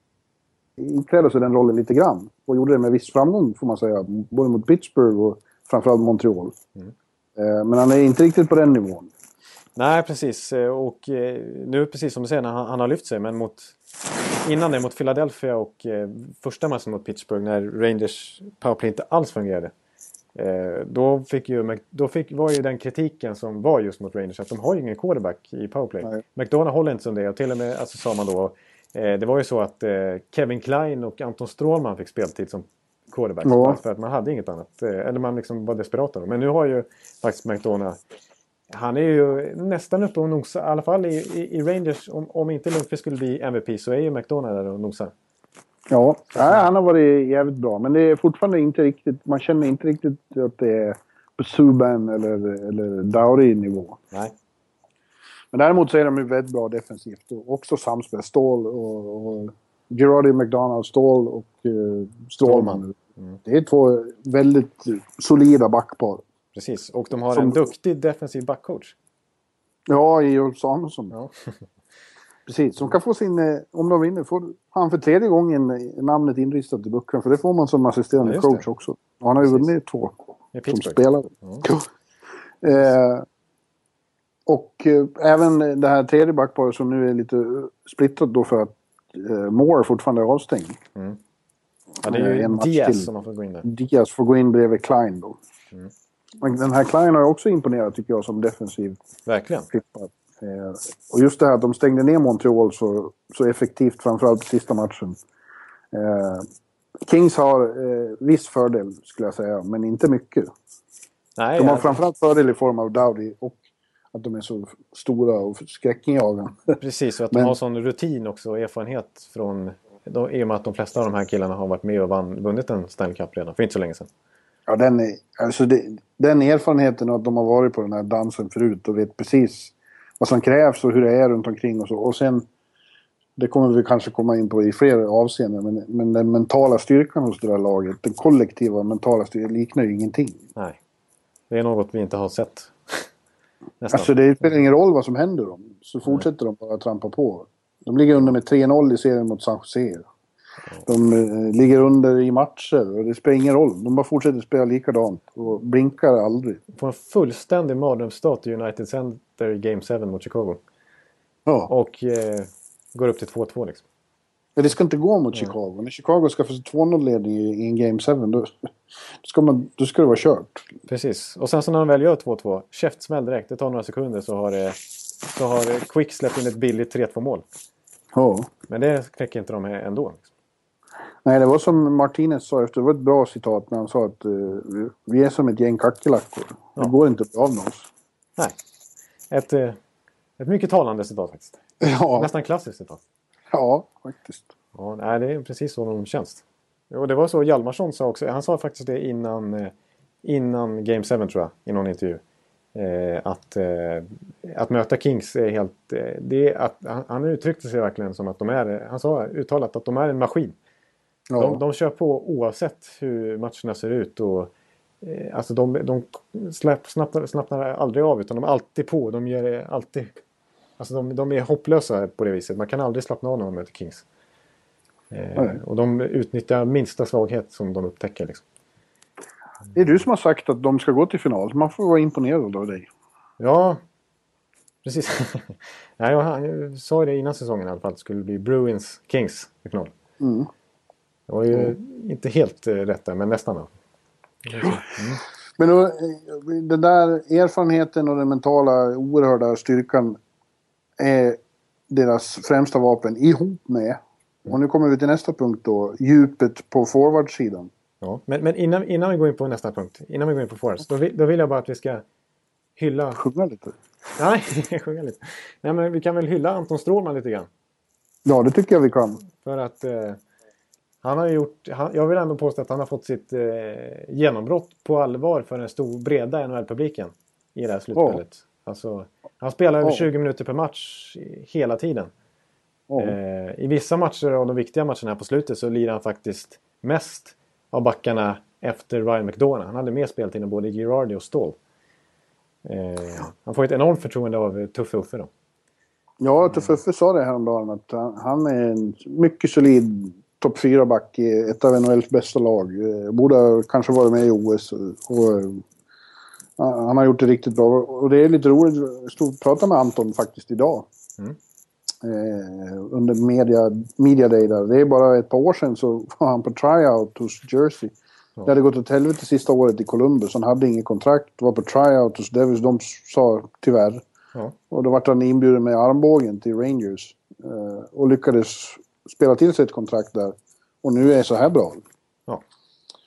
ikläda sig den rollen lite grann. Och gjorde det med viss framgång får man säga. Både mot Pittsburgh och framförallt Montreal. Eh, men han är inte riktigt på den nivån. Nej, precis. Eh, Och eh, nu precis som du säger, han, han har lyft sig. Men mot, innan det mot Philadelphia och första matchen mot Pittsburgh när Rangers powerplay inte alls fungerade. Då fick ju, då fick, var ju den kritiken som var just mot Rangers att de har ju ingen quarterback i powerplay. Nej. McDonough håller inte som det och till och med alltså, sa man då det var ju så att eh, Kevin Klein och Anton Strålman fick speltid som quarterback. Ja. För att man hade inget annat. Eh, eller man liksom var desperat. Men nu har ju faktiskt McDonough han är ju nästan uppe och nosar, i alla fall i, i, i Rangers. Om, om inte Lundqvist skulle bli MVP så är ju McDonough där och nosar. Ja, nej, han har varit jävligt bra. Men det är fortfarande inte riktigt... Man känner inte riktigt att det är på Subban eller, eller Dowry-nivå. Nej. Men däremot så är de ju väldigt bra defensivt. Och också samspel. Stål och, och Girardi, McDonald, Stål och uh, Strålman. Det är två väldigt solida backpar. Precis. Och de har Som- en duktig defensiv backcoach. Ja, i Ulf Samuelsson. Ja. Precis, som kan få sin... eh, Om de vinner får han för tredje gången eh, namnet inristat i böckerna. För det får man som assisterande Ja, coach också. Och han har ju vunnit två som spelare. Eh, och eh, även det här tredje backparet som nu är lite eh, splittrat då för att eh, Moore fortfarande är avstängd. Ja, det är ju En Diaz till. som man får gå in där. Diaz får gå in bredvid Klein då. Mm. Men den här Klein har också imponerat tycker jag som defensiv Verkligen. Eh, och just det här att de stängde ner Montreal så, så effektivt, framförallt sista matchen. Eh, Kings har eh, viss fördel, skulle jag säga, men inte mycket. Nej, De har ja, framförallt fördel i form av Dowdy och att de är så stora och skräckinjagande. precis. Och att de Men- har sån rutin också och erfarenhet från... De, I och med att de flesta av de här killarna har varit med och vann, vunnit en Stanley Cup redan för inte så länge sedan. ja, den, är, alltså det, den erfarenheten och att de har varit på den här dansen förut och vet precis vad som krävs och hur det är runt omkring och så. Och sen, det kommer vi kanske komma in på i fler avseenden, men, men den mentala styrkan hos det där laget, den kollektiva mentala styrkan liknar ju ingenting. Nej. Det är något vi inte har sett. Nästan. Alltså det spelar ingen roll vad som händer dem, så fortsätter de bara trampa på. De ligger under med 3-0 i serien mot San Jose. De eh, ligger under i matcher och det spelar ingen roll. De bara fortsätter spela likadant och blinkar aldrig. På en fullständig mardrömsstart i United Center i Game 7 mot Chicago. Ja. Och eh, går upp till 2-2 liksom. Men det ska inte gå mot Chicago. När Chicago ska få 2-0-ledning i, i en Game 7 då, då, ska man, då ska det vara kört. Precis. Och sen så när de väl gör 2-2, käftsmäll direkt. Det tar några sekunder så har, eh, så har Quick släppt in ett billigt 3-2 mål. Ja. Men det knäcker inte de här ändå. Nej, det var som Martinez sa efter, det var ett bra citat när han sa att eh, vi- är som ett gäng kackerlackor. Det går inte att bli av med oss. Nej. Ett, eh, ett mycket talande citat faktiskt. Ja, Nästan klassiskt citat. Ja faktiskt. Ja, nej, det är precis så de känns. Och det var så Hjalmarsson sa också. Han sa faktiskt det innan, eh, innan Game 7 tror jag, i någon intervju. Eh, att, eh, att möta Kings är helt... Eh, det att, han, han uttryckte sig verkligen som att de är... Han sa uttalat att de är en maskin. Ja. De, de kör på oavsett hur matcherna ser ut. Och, eh, alltså de, de släpp, snappnar, snappnar aldrig av utan de är alltid på. De gör det alltid... Alltså de, de är hopplösa på det viset. Man kan aldrig slappna av när man möter Kings. Eh, och de utnyttjar minsta svaghet som de upptäcker. Liksom. Det är du som har sagt att de ska gå till final. Man får vara imponerad av dig. Ja, precis. Nej, jag, han sa det innan säsongen i alla fall. Det skulle bli Bruins Kings i final. Mm. Det var ju inte helt eh, rätt där, men nästan. Då. Men då, eh, den där erfarenheten och den mentala oerhörda styrkan är deras främsta vapen ihop med, och nu kommer vi till nästa punkt då, djupet på forwardsidan. Ja, men, men innan, innan vi går in på nästa punkt, innan vi går in på Forest, då vill, då vill jag bara att vi ska hylla... Sjunga lite. Nej, sjunga lite. Nej, men vi kan väl hylla Anton Strålman lite grann. Ja, det tycker jag vi kan. För att eh, han har gjort, han, jag vill ändå påstå att han har fått sitt eh, genombrott på allvar för den stor, breda NHL-publiken i det här slutspelet. Alltså, han spelar över Ja. 20 minuter per match hela tiden. Ja. Eh, I vissa matcher av de viktiga matcherna här på slutet så lirar han faktiskt mest av backarna efter Ryan McDonough. Han hade mer speltid än både Girardi och Ståhl. Eh, han får ett enormt förtroende av eh, Tuffe Uffe då. Ja, Tuffe sa det häromdagen att han, han är en mycket solid topp 4-back i ett av NHLs bästa lag. Eh, Borde kanske varit med i OS. Och, han har gjort det riktigt bra. Och det är lite roligt. Jag stod och pratade med Anton faktiskt idag. Mm. Eh, under media, media day där. Det är bara ett par år sedan så var han på tryout hos Jersey. Det hade gått åt helvete sista året i Columbus. Han hade inget kontrakt. Var på tryout hos Devils. De sa tyvärr. Ja. Och då vart han inbjuden med armbågen till Rangers. Eh, och lyckades spela till sig ett kontrakt där. Och nu är så här bra. Ja.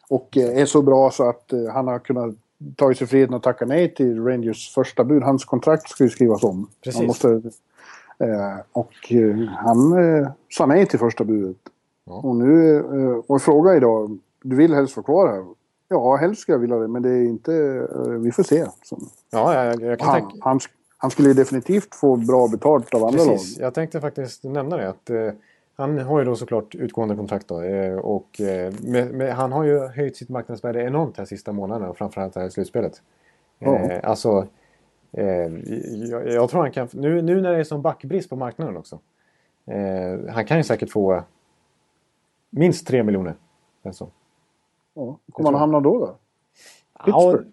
Och eh, är så bra så att eh, han har kunnat ta sig friheten att tacka nej till Rangers första bud. Hans kontrakt ska ju skrivas om. Precis. Han måste, eh, och eh, han eh, sa nej till första budet. Ja. Och nu, eh, och fråga idag, du vill helst vara kvar här? Ja, helst skulle jag vilja det, men det är inte, eh, vi får se. Så, Ja, jag, jag kan han, tänka... han, han skulle ju definitivt få bra betalt av andra Precis, lag. jag tänkte faktiskt nämna det. Att, eh, han har ju då såklart utgående kontrakt då, eh, och eh, med, med, han har ju höjt sitt marknadsvärde enormt här sista månaderna och framförallt här i slutspelet. Eh, alltså, eh, jag, jag tror han kan... Nu, nu när det är som backbrist på marknaden också. Eh, han kan ju säkert få minst 3 miljoner. Alltså. Ja, kommer han hamna då? då? Pittsburgh?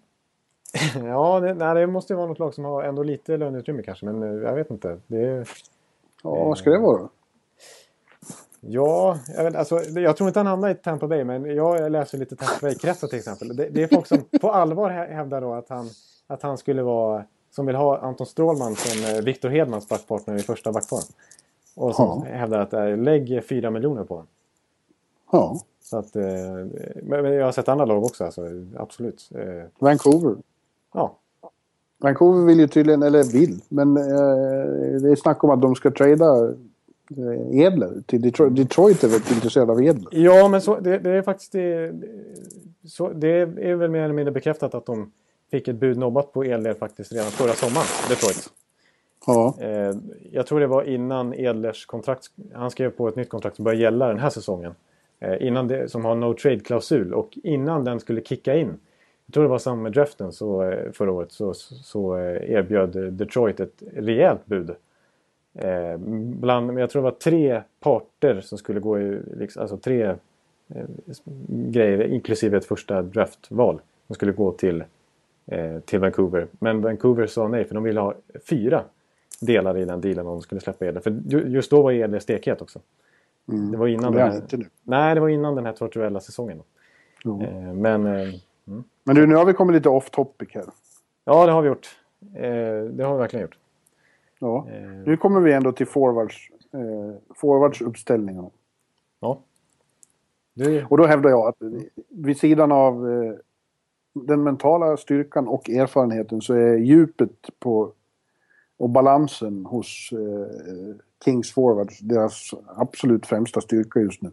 Ja, ja det, nej, det måste ju vara något lag som har ändå lite löneutrymme kanske, men jag vet inte. Det Ja, vad ska det vara? Ja, jag, vet, alltså, jag tror inte han hamnar i Tampa Bay, men jag läser lite Tampa Bay-kretsar till exempel. Det, det är folk som på allvar hä- hävdar då att han, att han skulle vara, som vill ha Anton Strålman som eh, Victor Hedmans backpartner i första backpar. Och som Ja. hävdar att äh, lägg 4 miljoner på honom. Ja, Så att, eh, men, jag har sett andra lag också, alltså, absolut. Eh, Vancouver. ja, Vancouver vill ju tydligen, eller vill, men eh, det är snack om att de ska trada Edler till Detroit. Detroit är väldigt intresserad av Edler. ja men så, det, det är faktiskt det, så, det är väl mer eller mindre bekräftat att de fick ett bud nobbat på Edler faktiskt redan förra sommaren, Detroit. Ja, Eh, jag tror det var innan Edlers kontrakt, han skrev på ett nytt kontrakt som börjar gälla den här säsongen. Eh, innan det, som har no trade-klausul och innan den skulle kicka in. Jag tror det var samma med draften så, eh, förra året så, så eh, erbjöd Detroit ett rejält bud. Eh, bland, jag tror det var tre parter som skulle gå i, liksom, alltså tre eh, grejer inklusive ett första draftval. Som skulle gå till, eh, till Vancouver. Men Vancouver sa nej för de ville ha fyra delar i den dealen om de skulle släppa Edler. För ju- just då var Edler stekhet också. Det var innan det den är här, inte nu. Nej, det var innan den här tortuella säsongen. Eh, men eh, Men du, nu har vi kommit lite off topic här. ja, det har vi gjort. Det har vi verkligen gjort. Ja. Eh, Nu kommer vi ändå till forwards, eh, forwardsuppställningarna. ja. Du, Och då hävdar jag att vid sidan av eh, den mentala styrkan och erfarenheten så är djupet på och balansen hos eh, Kings forwards deras absolut främsta styrka just nu.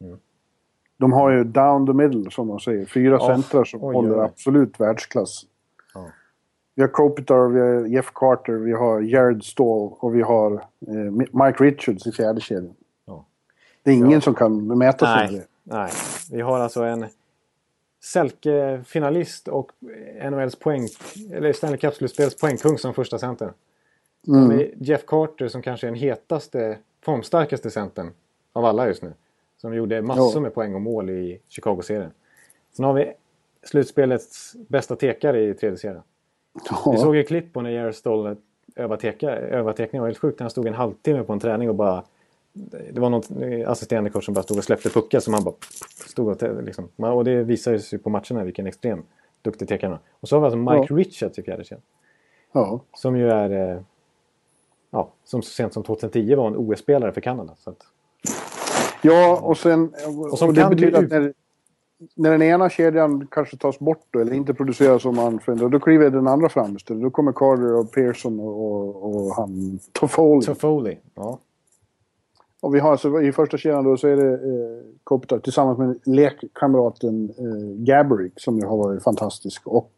Mm. De har ju down the middle som de säger. Fyra Ja, centrar som oj, håller absolut världsklass. Vi har Kopitar, vi har Jeff Carter, vi har Jared Stall och vi har eh, Mike Richards i fjärde kedjan. Ja. Det är ingen Ja. som kan mäta sig med nej, det. nej. Vi har alltså en Selke-finalist och NHLs poäng, eller Stanley Cup-slutspels poängkung som första center. Mm. Jeff Carter som kanske är den hetaste, formstarkaste centern av alla just nu. Som gjorde massor med poäng och mål i Chicago-serien. Sen har vi slutspelets bästa tekare i tredje serien. Vi såg ju klipp på när Jared Stoll övade teckning. Det var helt sjukt när han stod en halvtimme på en träning och bara... Det var någon assisterande coach som bara stod och släppte puckar som han bara stod och... Liksom. Och det visar sig på matcherna vilken extrem duktig är. Och så har vi alltså Mike Ja. Richards i fjärde kedjan. ja. Som ju är... eh, Ja, som så sent som 2010 var en OS-spelare för Kanada. Så att, Ja, och sen... Och som det kan betyder att när, när den ena kedjan kanske tas bort då, eller inte produceras som man förväntar, då kliver den andra fram istället. Då kommer Carter och Pearson och, och, och han Toffoli. Toffoli. Ja. Och vi har alltså, i första kedjan då så är det eh, Kopitar tillsammans med lekkamraten eh, Gabrick som ju har varit fantastisk. Och,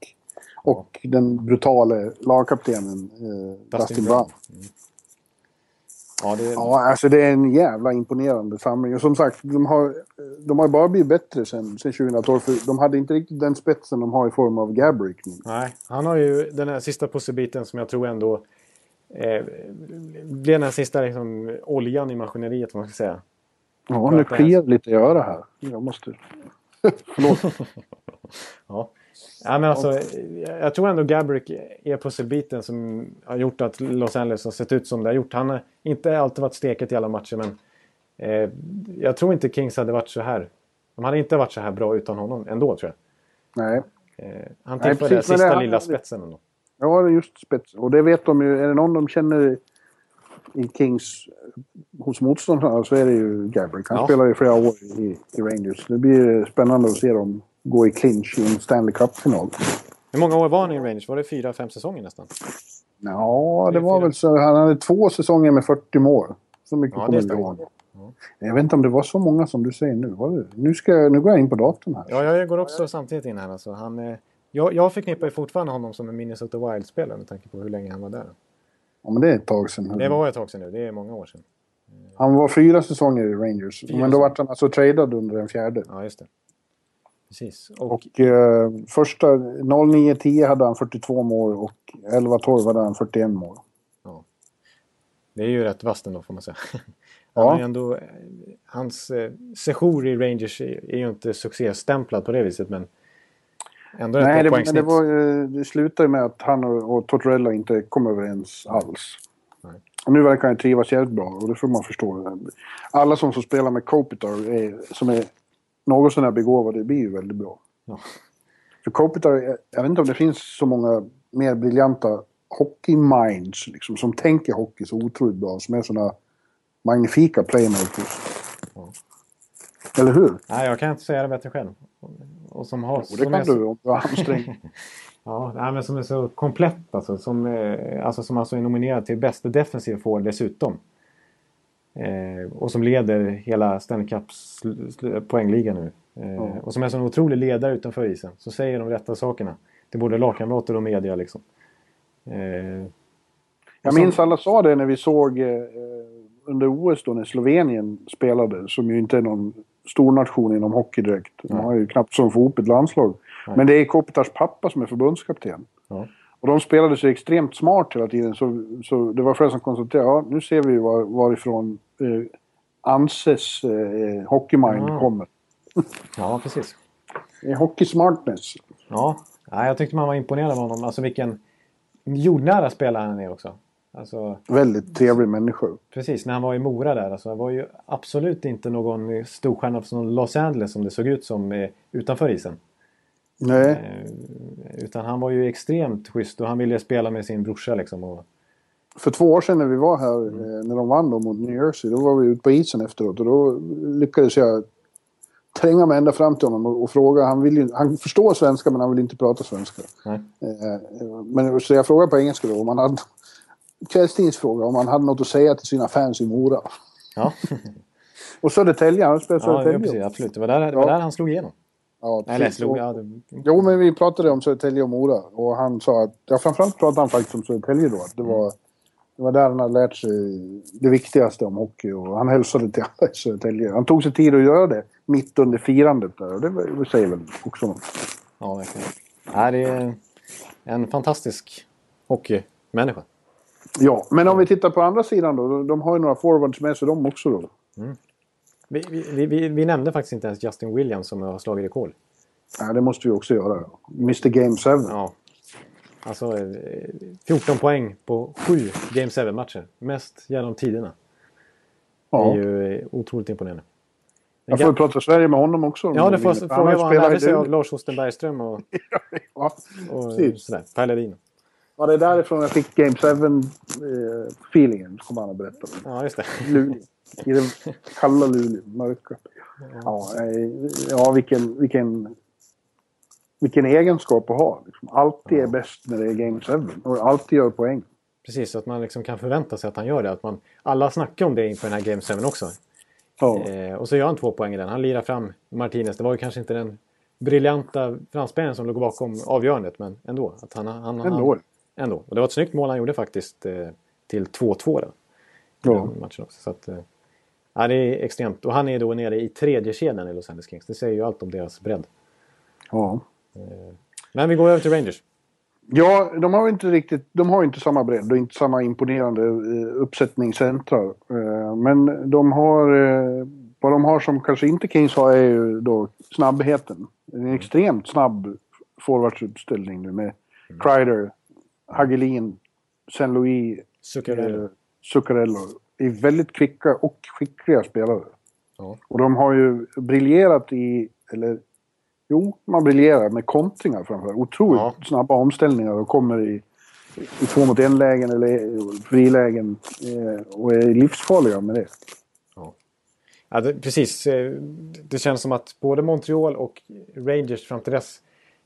och den brutale lagkaptenen eh, Dustin Brown. Mm. Ja, det... Ja, alltså det är en jävla imponerande samling. Och som sagt, de har, de har bara blivit bättre sen, sen 2012. För de hade inte riktigt den spetsen de har i form av Gabrick nu. Nej, han har ju den här sista pusselbiten som jag tror ändå eh, blir den här sista liksom, oljan i maskineriet, man ska säga. Ja, nu kliar det lite i örat här. Jag måste... Förlåt. ja. Ja, men alltså, jag tror ändå Gabrick är pusselbiten som har gjort att Los Angeles har sett ut som det har gjort. Han har inte alltid varit steket i alla matcher men eh, jag tror inte Kings hade varit så här. De hade inte varit så här bra utan honom ändå tror jag. Nej. Eh, han tillförde den sista lilla spetsen ändå. Ja, det just spetsen. Och det vet de ju. Är det någon de känner i Kings hos motståndarna så är det ju Gabrick. Han ja. spelar ju flera år i, i Rangers. Det blir spännande att se dem gå i clinch i en Stanley Cup-final. Hur många år var han i Rangers? Var det fyra, fem säsonger nästan? Ja, det var väl så. Han hade två säsonger med 40 mål. Så mycket ja, kommer jag ihåg. Ja. Jag vet inte om det var så många som du säger nu. Var det? Nu, ska, nu går jag in på datorn här. Ja, jag går också samtidigt in här. Alltså. Han, eh, jag, jag förknippar fortfarande honom som en Minnesota Wild-spelare med tanke på hur länge han var där. Ja, men det är ett tag sedan. Det var ett tag sedan nu. Det är många år sedan. Han var fyra säsonger i Rangers. Fyra men då var han alltså tradad under den fjärde. Ja, just det. Precis. Och, och eh, första 09-10 hade han 42 mål och 11-12 hade han 41 mål. Ja. Det är ju rätt vasst ändå får man säga. Han ja. ändå, hans eh, sejour i Rangers är, ju inte succéstämplad på det viset men ändå Nej, det, men det, var, det slutade med att han och, och Tortorella inte kom överens alls. Nej. Och nu verkar han trivas jävligt bra och det får man förstå. Alla som får spela med Kopitar är, som är något sådär begåvade blir ju väldigt bra. Ja. För Kopitar, jag vet inte om det finns så många mer briljanta hockey-minds liksom, som tänker hockey så otroligt bra, som är sådana magnifika playmakers. Ja. Eller hur? Nej, jag kan inte säga det bättre själv. Och som har, jo, det kan du om du har ansträngt Ja, nej, men som är så komplett alltså. Som, alltså, som alltså är nominerad till bästa defensiv får dessutom. Eh, och som leder hela Stanley Cups poängliga nu. Eh, mm. Och som är en sån otrolig ledare utanför isen. Så säger de rätta sakerna. Till både lagkamrater och media liksom. Eh, jag minns alla sa det när vi såg eh, under OS då när Slovenien spelade. Som ju inte är någon stor nation inom hockey direkt. De har ju knappt som ett landslag. Nej. Men det är Kopitars pappa som är förbundskapten. Ja. Och de spelade så extremt smart hela tiden så, så det var flera som konstaterade ja nu ser vi var, varifrån eh, Anses eh, hockeymind mm. kommer. ja, precis. Hockey smartness. Ja, ja, jag tyckte man var imponerad av honom. Alltså vilken jordnära spelare han är också. Alltså, Väldigt trevlig människa. Precis, när han var i Mora där. Alltså, han var ju absolut inte någon storstjärna från Los Angeles som det såg ut som eh, utanför isen. Nej. Eh, utan han var ju extremt schysst och han ville spela med sin brorsa liksom. Och... För två år sedan när vi var här, mm. när de vann då mot New Jersey, då var vi ute på isen efteråt och då lyckades jag tränga mig ända fram till honom och, och fråga. Han, vill ju, han förstår svenska men han vill inte prata svenska. Nej. Eh, men, så jag frågade på engelska då om han hade... Kvällstidningsfråga om han hade något att säga till sina fans i Mora. Ja. och Södertälje, han spelade Södertälje. Ja, precis, absolut. Det var där, det var där han slog igenom. Ja, Eller slog, ja, det... Jo, men vi pratade om Södertälje och Mora. Och han sa att, ja framförallt pratade han faktiskt om Södertälje då. Att det, var, det var där han hade lärt sig det viktigaste om hockey. Och han hälsade till alla i Södertälje. Han tog sig tid att göra det mitt under firandet där. Och det, det säger väl också något. Ja, verkligen. Ja, det är en fantastisk hockeymänniska. Ja, men om vi tittar på andra sidan då. De har ju några forwards med sig de också då. Mm. Vi, vi, vi, vi, nämnde faktiskt inte ens Justin Williams som har slagit rekord. Ja, det måste vi också göra. Mr Game 7. Ja. Alltså 14 eh, poäng på 7 Game 7-matcher. Mest genom tiderna. Ja. Det är ju eh, otroligt imponerande. Jag får prata Sverige med honom också. Ja, det får fråga vad han lärde sig av Lars Osten Bergström och, ja, och sådär. Per Ledin. Ja, det är därifrån jag fick Game 7-feelingen, eh, kommer han att berätta. Ja, just det. I det kalla Luleå, mörka. Ja, eh, ja vilken, vilken, vilken egenskap att ha. Liksom. Alltid är bäst när det är Game 7 och alltid gör poäng. Precis, så att man liksom kan förvänta sig att han gör det. Att man, alla snackar om det inför den här Game 7 också. Ja. Eh, och så gör han två poäng i den. Han lirar fram Martinez. Det var ju kanske inte den briljanta franspelaren som låg bakom avgörandet, men ändå. Att han, han, Ändå. Han, ändå. Och det var ett snyggt mål han gjorde faktiskt eh, till 2-2 där. Ja. Matchen också. Så att, eh, ja, det är extremt. Och han är då nere i tredje kedjan i Los Angeles Kings. Det säger ju allt om deras bredd. Ja. Men vi går över till Rangers. Ja, de har ju inte riktigt, de har inte samma bredd och inte samma imponerande eh, uppsättningscentrar. Eh, Men de har, eh, vad de har som kanske inte Kings har är ju då snabbheten. En extremt snabb forwardsuppställning nu med Kreider, Hagelin, Saint Louis, Zuccarello. eh, Zuccarello. Är väldigt kvicka och skickliga spelare. Ja. Och de har ju briljerat i, eller jo, man briljerar med kontringar framför Otroligt Ja. snabba omställningar och kommer i, i två mot en lägen eller frilägen eh, och är livsfarliga med det. Ja, det, precis. Eh, Det känns som att både Montreal och Rangers fram till dess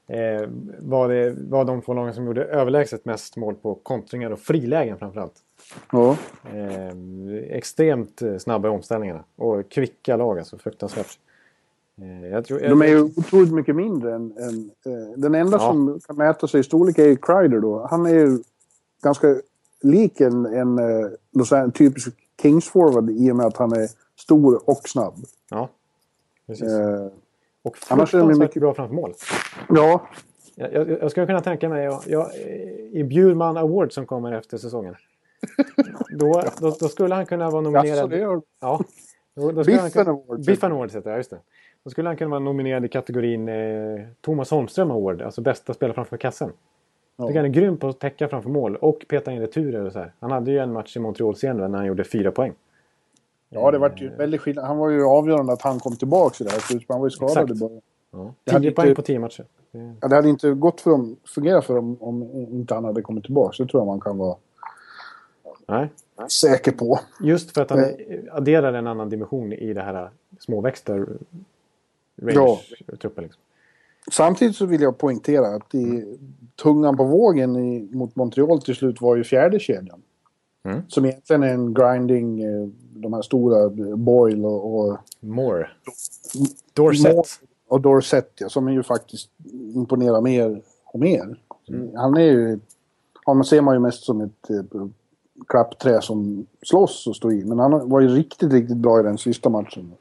eh, var, det, var de två lagen som gjorde överlägset mest mål på kontringar och frilägen framförallt. Ja, Eh, extremt eh, snabba i omställningarna och kvicka lag alltså, fruktansvärt. Eh, jag tror, de är ju otroligt mycket mindre än... än eh, den enda Ja. som kan mäta sig i storlek är ju Kreider då. Han är ju ganska lik en, en eh, Los Angeles, typisk Kings-forward i och med att han är stor och snabb. Ja, precis. Och fruktansvärt mycket- bra framför mål. ja, Jag, jag, jag skulle kunna tänka mig, jag, jag, i Bjurman Award som kommer efter säsongen. Då, då, då skulle han kunna vara nominerad. jaså, det gör Ja. Då, då Biffen kunna- Award. Biffen Award heter det, ja, just det. Då skulle han kunna vara nominerad i kategorin eh, Thomas Holmström Award, alltså bästa spelare framför kassen. Jag tycker han är grym på att täcka framför mål och peta in returer och så här. Han hade ju en match i Montreal senare när han gjorde fyra poäng. Ja, det var ju väldigt skillnad. Han var ju avgörande att han kom tillbaka i det här slutspelet. Han var ju skadad Exakt. i början. Ja. Det hade Tio poäng inte- på tio matcher. Det- Ja, det hade inte gått för dem, fungera för dem om inte han hade kommit tillbaka. Det tror jag man kan vara Nej. säker på. Just för att han Eh. adderar en annan dimension i det här småväxta Rangers-truppen. Liksom. Samtidigt så vill jag poängtera att i tungan på vågen i, mot Montreal till slut var ju fjärde kedjan. Mm. Som egentligen är en grinding, eh, de här stora eh, Boyle och, och, More. Dorset. Moore och Dorsett ja, som ju faktiskt imponerar mer och mer. Han är ju, honom ser man ju mest som ett eh, klappträ som slåss och står i. Men han var ju riktigt, riktigt bra i den sista matchen.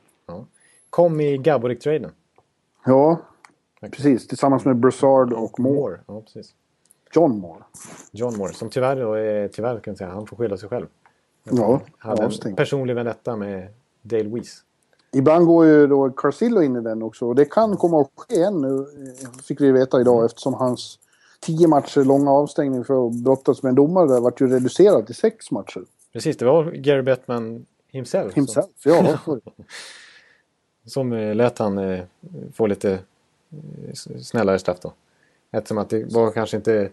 Kom i Gaborik-traden. Ja, precis. Tillsammans med Brassard och Moore. Moore. Ja, precis. John Moore. John Moore. Som tyvärr, då är, tyvärr kan jag säga, han får skylla sig själv. Ja, Hade en avstängd. personlig vendetta med Dale Weiss. Ibland går ju då Carcillo in i den också. Och det kan komma att ske än nu, eh, fick vi veta idag, eftersom hans tio matcher långa avstängning för att brottas med en domare där vart ju reducerad till sex matcher. Precis, det var Gary Bettman himself, Himself, ja. Som, som eh, lät han eh, få lite eh, snällare straff då. Eftersom att det var kanske inte...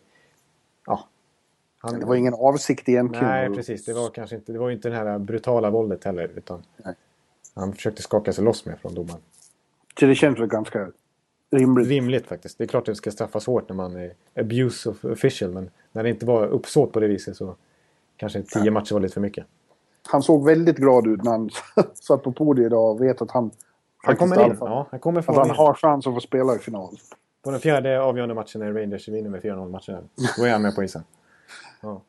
Ja. Han, Det var ingen avsikt egentligen. Nej, precis. Det var kanske inte, det var inte det här brutala våldet heller. Utan Nej. han försökte skaka sig loss med från domaren. Så det känns väl ganska rimligt. Rimligt faktiskt. Det är klart att det ska straffas hårt när man är abuse of official. Men när det inte var uppsåt på det viset så kanske tio matcher var lite för mycket. Han såg väldigt glad ut när han satt på podiet idag och vet att han Han kommer in. Ja, han kommer få han har chans att få spela i final. På den fjärde avgörande matchen när Rangers vinner med 4-0 matchen. Då är han med på isen.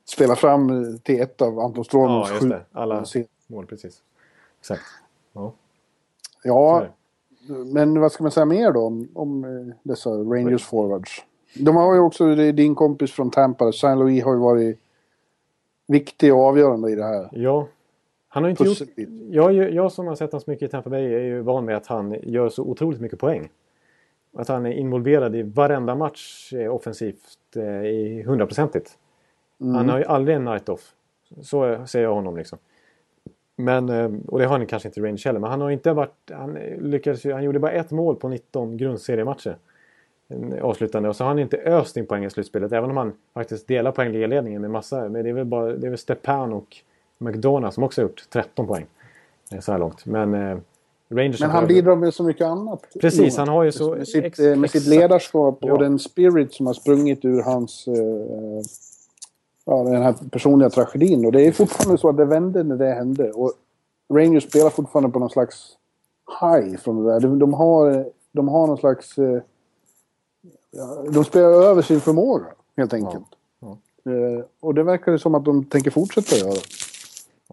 Spela fram till ett av Anton Strålmans Ja, just det. Alla mål, precis. Exakt. Ja, Ja, men vad ska man säga mer då om, om eh, dessa Rangers forwards? De har ju också, din kompis från Tampa, Saint Louis har ju varit viktig och avgörande i det här. Ja. Han har inte gjort... Jag, jag som har sett honom så mycket i Tampa Bay är ju van med att han gör så otroligt mycket poäng. Att han är involverad i varenda match eh, offensivt eh, i hundraprocentigt. Han har ju aldrig en night off. Så ser jag honom liksom. Men, eh, och det har han kanske inte i Rangers heller. Men han har inte varit... Han, lyckades, han gjorde bara ett mål på 19 grundseriematcher. Avslutande. Och så har han inte öst in poäng i slutspelet. Även om han faktiskt delar poängledningen med massa. Men det är väl, bara, det är väl Stepan och McDonough som också har gjort 13 poäng. så här långt. Men Rangers... Men han bidrar med så mycket annat. Precis, han har ju så... Med sitt, med sitt ledarskap och Ja. den spirit som har sprungit ur hans... Eh, ja, den här personliga tragedin. Och det är fortfarande så att det vände när det hände. Och Rangers spelar fortfarande på någon slags high från det där. De, de, har, de har någon slags... Ja, de spelar över sin förmåga, helt enkelt. Ja. Eh, och det verkar som att de tänker fortsätta göra.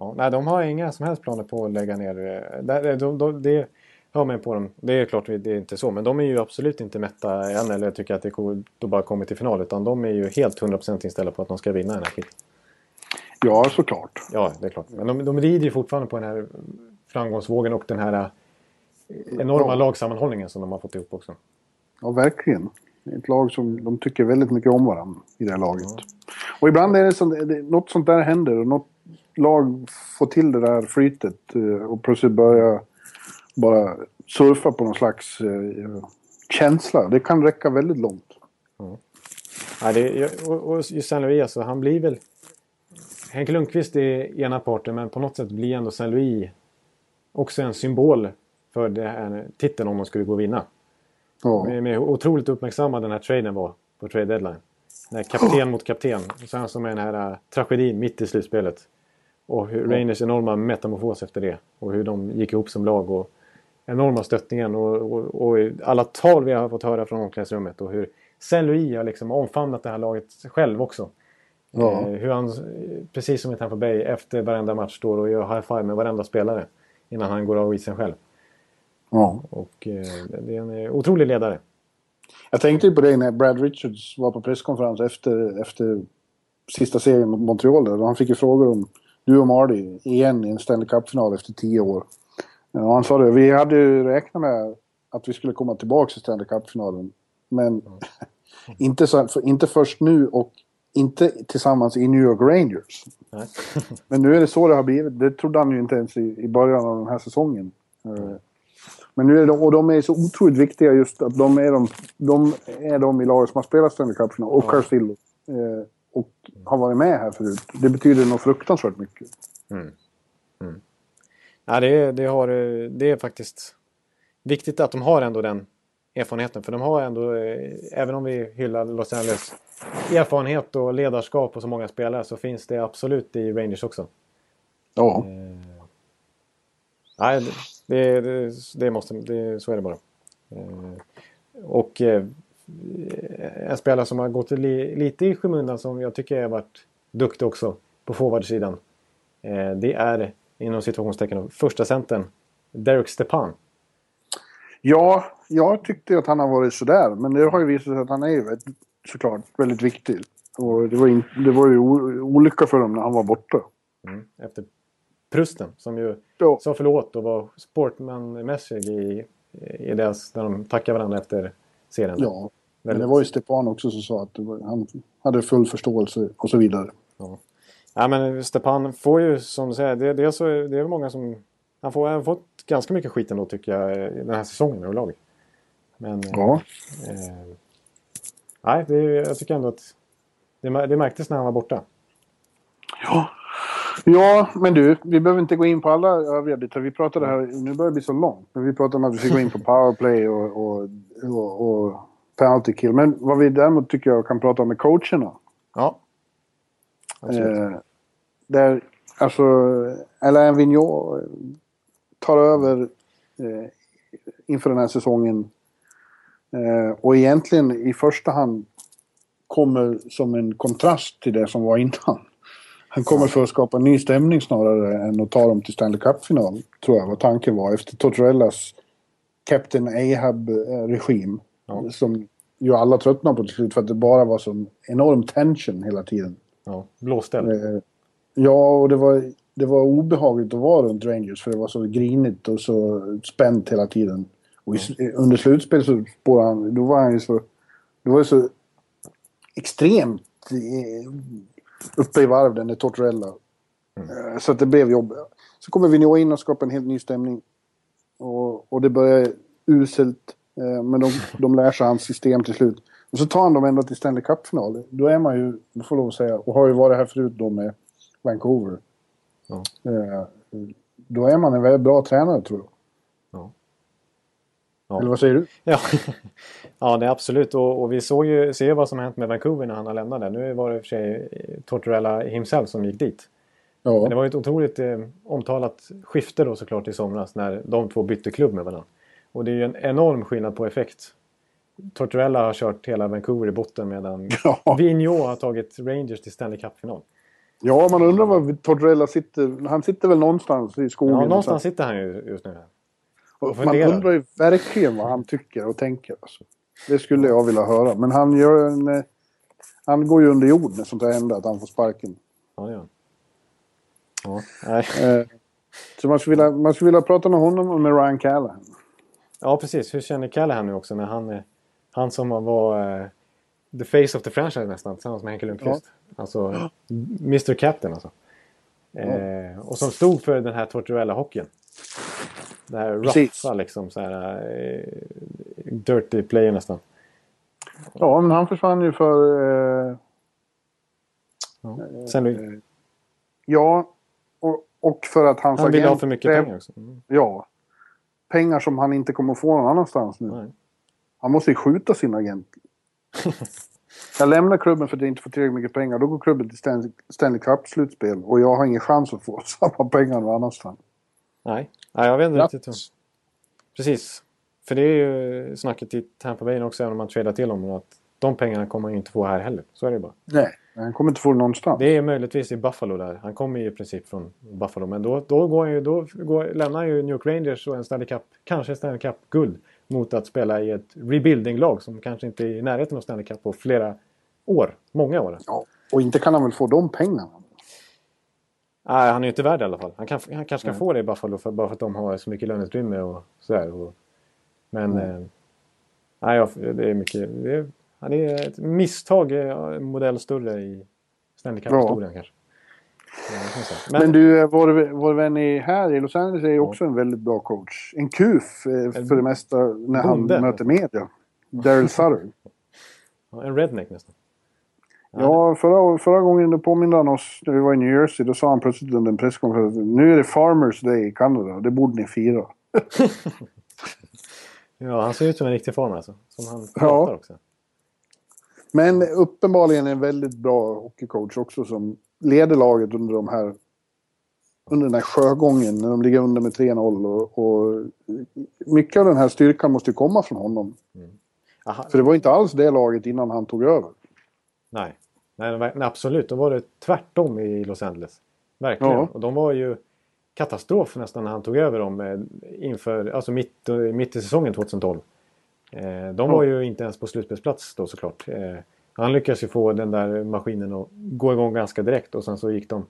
Ja, nej, de har inga som helst planer på att lägga ner. eh, Det, de, de, det hör man ju på dem. Det är klart det är inte så. Men de är ju absolut inte mätta än eller tycker att det är coolt att bara kommit till final. Utan de är ju helt 100% inställda på att de ska vinna den här skiten. Ja, såklart. Ja, det är klart. Men de, de rider ju fortfarande på den här framgångsvågen och den här eh, enorma Ja. lagsammanhållningen som de har fått ihop också. Ja, verkligen. Ett lag som de tycker väldigt mycket om varandra i det här laget. Och ibland är det, så, det något sånt där händer och något lag får till det där flytet eh, och plötsligt börjar bara surfa på någon slags eh, känsla. Det kan räcka väldigt långt. Ja, det, och, och just Saint Louis, alltså, han blir väl... Henke Lundqvist är ena parten, men på något sätt blir ändå Saint Louis också en symbol för det här titeln om de skulle gå och vinna. Ja, Med, med otroligt uppmärksammad den här traden var på trade deadline. När kapten mot kapten. Och sen så med den här äh, tragedin mitt i slutspelet. Och hur Rangers enorma metamorfos efter det. Och hur de gick ihop som lag. Och enorma stöttningen. Och, och, och alla tal vi har fått höra från omklädningsrummet. Och hur Saint Louis har liksom omfamnat det här laget själv också. Ja. Eh, hur han, precis som i Tampa Bay, efter varenda match står och gör high five med varenda spelare. Innan han går av isen själv. ja. Och eh, det är en eh, otrolig ledare. Jag tänkte ju på det när Brad Richards var på presskonferens efter, efter sista serien mot Montreal. Där, han fick ju frågor om du och Marty igen i en Stanley Cup-final efter tio år. Ja, han sa det, vi hade ju räknat med att vi skulle komma tillbaka till Stanley Cup-finalen. Men inte, så, för, inte först nu och inte tillsammans i New York Rangers. Men nu är det så det har blivit. Det trodde han ju inte ens i, i början av den här säsongen. Eh, Men nu är de, och de är så otroligt viktiga just att de är de, de, är de i laget som har spelat Stanley Cup och Carcillo. Eh, och har varit med här förut. Det betyder nog fruktansvärt mycket. Ja, det, det, har, eh, det är faktiskt viktigt att de har ändå den erfarenheten. För de har ändå, eh, även om vi hyllar Los Angeles erfarenhet och ledarskap och så många spelare så finns det absolut i Rangers också. Ja. Nej, det, det, det måste, det, så är det bara. Eh, Och eh, en spelare som har gått li, lite i skymundan som jag tycker har varit duktig också på forwardsidan. Eh, Det är inom situationstecken första centern Derek Stepan. ja, jag tyckte att han har varit sådär. Men det har ju visat sig att han är ju såklart väldigt viktig. Och det var, in, det var ju olycka för dem när han var borta. Mm. Efter Prusten som ju Ja. sa förlåt och var sportmanmässig i, i deras, när de tackade varandra efter serien. Ja. Men det var ju Stepan också som sa att var, han hade full förståelse och så vidare. Ja men Stepan får ju som du säger, det, det, är, så, det är många som... Han får, han har fått ganska mycket skit ändå tycker jag den här säsongen överlag. Men... eh, Ja. Eh, nej, det, jag tycker ändå att det, det märktes när han var borta. Ja. Ja, men du, vi behöver inte gå in på alla övriga bitar. Vi pratade här, nu börjar det bli så långt, men vi pratade om att vi ska gå in på powerplay och, och, och, och penalty kill. Men vad vi däremot tycker jag kan prata om är coacherna. Ja. Eh, där, alltså, Alain Vigneault tar över eh, inför den här säsongen. Eh, och egentligen i första hand kommer som en kontrast till det som var innan. Han kommer för att skapa ny stämning snarare än att ta dem till Stanley Cup-final, tror jag vad tanken var. Efter Tortorellas Captain Ahab-regim. Ja. Som ju alla tröttnade på till slut för att det bara var sån enorm tension hela tiden. Ja, blåställd. Eh, Ja, och det var, det var obehagligt att vara runt Rangers för det var så grinigt och så spänt hela tiden. Och i, under slutspel så spårade han, då var han ju så, det var ju så extremt eh, uppe i varv den där Tortorella. Eh, Så att det blev jobbigt. Så kommer Vigneault in och skapar en helt ny stämning. Och, och det börjar uselt. eh, Men de, de lär sig hans system till slut. Och så tar han dem ända till Stanley Cup-final. Då är man ju, det får lov att säga, och har ju varit här förut då med Vancouver. Eh, då är man en väldigt bra tränare tror jag. Ja. Ja. Eller vad säger du? Ja, ja det är absolut. Och, och vi såg ju, ser ju vad som hänt med Vancouver när han har lämnat. Nu var det i och för sig Tortorella himself som gick dit. Men det Ja, var ju ett otroligt eh, omtalat skifte då såklart i somras när de två bytte klubb med varandra. Och det är ju en enorm skillnad på effekt. Tortorella har kört hela Vancouver i botten medan Ja. Vigneault har tagit Rangers till Stanley Cup-final. ja man undrar var Tortorella sitter. Han sitter väl någonstans i skogen. Ja, någonstans sitter han ju just nu. Man undrar ju verkligen vad han tycker och tänker. Alltså. Det skulle jag vilja höra. Men han gör en... eh, Han går ju under jord när sånt här händer, att han får sparken. Ja, han. Ja, nej. Eh, Så man skulle, vilja, man skulle vilja prata med honom och med Ryan Callahan. ja, precis. Hur känner Callahan nu också när han, är- han som var eh, the face of the franchise nästan tillsammans med Henke Lundqvist. Alltså Mr Captain alltså. Eh, och som stod för den här Tortorella-hockeyn. Det här Precis. ruffa liksom så här eh, dirty player nästan. Ja, men han försvann ju för... Eh, Ja. Sen, eh, ja, och, och för att hans han ville agent ha för mycket kräv- pengar också. Mm. Ja. Pengar som han inte kommer få någon annanstans nu. Nej. Han måste ju skjuta sin agent. jag lämnar klubben för att jag inte får tillräckligt mycket pengar. Då går klubben till Stanley, Stanley Cup-slutspel. Och jag har ingen chans att få samma pengar någon annanstans. Nej. Nej, jag vet inte riktigt. hur- Precis. För det är ju snacket i Tampa Bay också, även om man tradar till honom. Att de pengarna kommer han ju inte få här heller. Så är det bara. Nej, han kommer inte få det någonstans. Det är möjligtvis i Buffalo där. Han kommer ju i princip från Buffalo. Men då, då, går han ju, då går, lämnar han ju New York Rangers och en Stanley Cup, kanske en Stanley Cup-guld. Mot att spela i ett rebuilding-lag som kanske inte är i närheten av Stanley Cup på flera år. Många år. Ja, och inte kan han väl få de pengarna? Nej, han är ju inte värd i alla fall. Han, kan, han kanske kan få det i Buffalo för, bara för att de har så mycket löneutrymme och sådär. Och, men... Eh, nej, jag, det är mycket... Det är, han är ett misstag, eh, modell större i Stanley Cup-historien kanske. Ja. Men, Men, du, vår, vår vän i, här i Los Angeles är ju också en väldigt bra coach. En kuf eh, för det mesta när han bonde. möter media. Daryl Sutter. ja, en redneck nästan. Ja, förra, förra gången då påminde han oss när vi var i New Jersey. Då sa han plötsligt under en presskonferens nu är det Farmers Day i Kanada. Det borde ni fira. Ja, han ser ut som en riktig farmer alltså. Som han Ja. pratar också. Men uppenbarligen en väldigt bra hockeycoach också som leder laget under de här under den här sjögången när de ligger under med 3-0 och, och mycket av den här styrkan måste ju komma från honom. Aha, För det var inte alls det laget innan han tog över. Nej. Nej, nej, absolut. Då var det tvärtom i Los Angeles. Verkligen. Ja. Och de var ju katastrof nästan när han tog över dem eh, inför, alltså mitt, eh, mitt i säsongen 2012. Eh, de var ju inte ens på slutspelsplats då såklart. Han lyckades ju få den där maskinen att gå igång ganska direkt och sen så gick de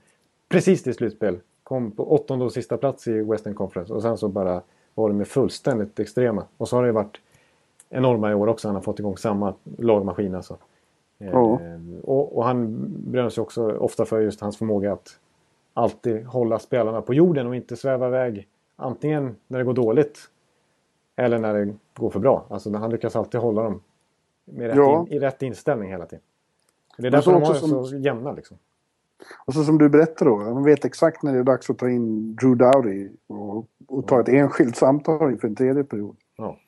precis till slutspel. Kom på åttonde och sista plats i Western Conference och sen så bara var de fullständigt extrema. Och så har det ju varit enorma i år också. Han har fått igång samma lagmaskin alltså. Eh, Ja. och, och han beröms ju också ofta för just hans förmåga att alltid hålla spelarna på jorden och inte sväva iväg. Antingen när det går dåligt eller när det går för bra. Alltså han lyckas alltid hålla dem rätt Ja. in, i rätt inställning hela tiden. Det är därför de har som- så jämna liksom. Och så som du berättade då, han vet exakt när det är dags att ta in Drew Dowdy och, och ta ett enskilt samtal inför en tredje period. Ja,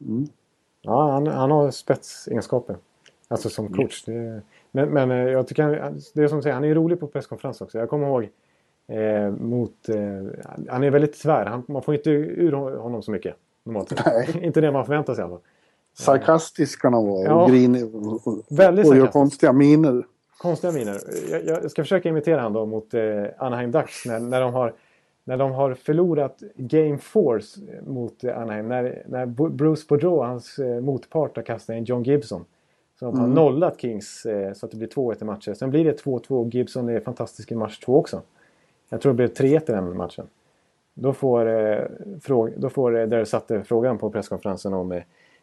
Mm. ja han, han har spetsegenskaper. Alltså som coach. Det, men, men eh, jag tycker han, det är som du säger, han är rolig på presskonferens också. Jag kommer ihåg eh, mot... Eh, han är väldigt svär. Han, man får inte ur honom så mycket. Normalt. Nej. inte det man förväntar sig fall. Sarkastisk kan han vara Ja. och grinig och, och, Väldigt och gör konstiga miner. Konstiga miner. Jag, jag ska försöka imitera han då mot eh, Anaheim Ducks när, när, de har, när de har förlorat Game Force mot eh, Anaheim. När, när Bruce Boudreau, hans eh, motpart, har kastat in John Gibson. Så han har nollat Kings eh, så att det blir 2-1 i matcher. Sen blir det 2-2 Gibson är fantastisk i match 2 också. Jag tror det blev 3-1 i den matchen. Då får, eh, fråga, då får eh, Daryl Sutter frågan på presskonferensen om eh,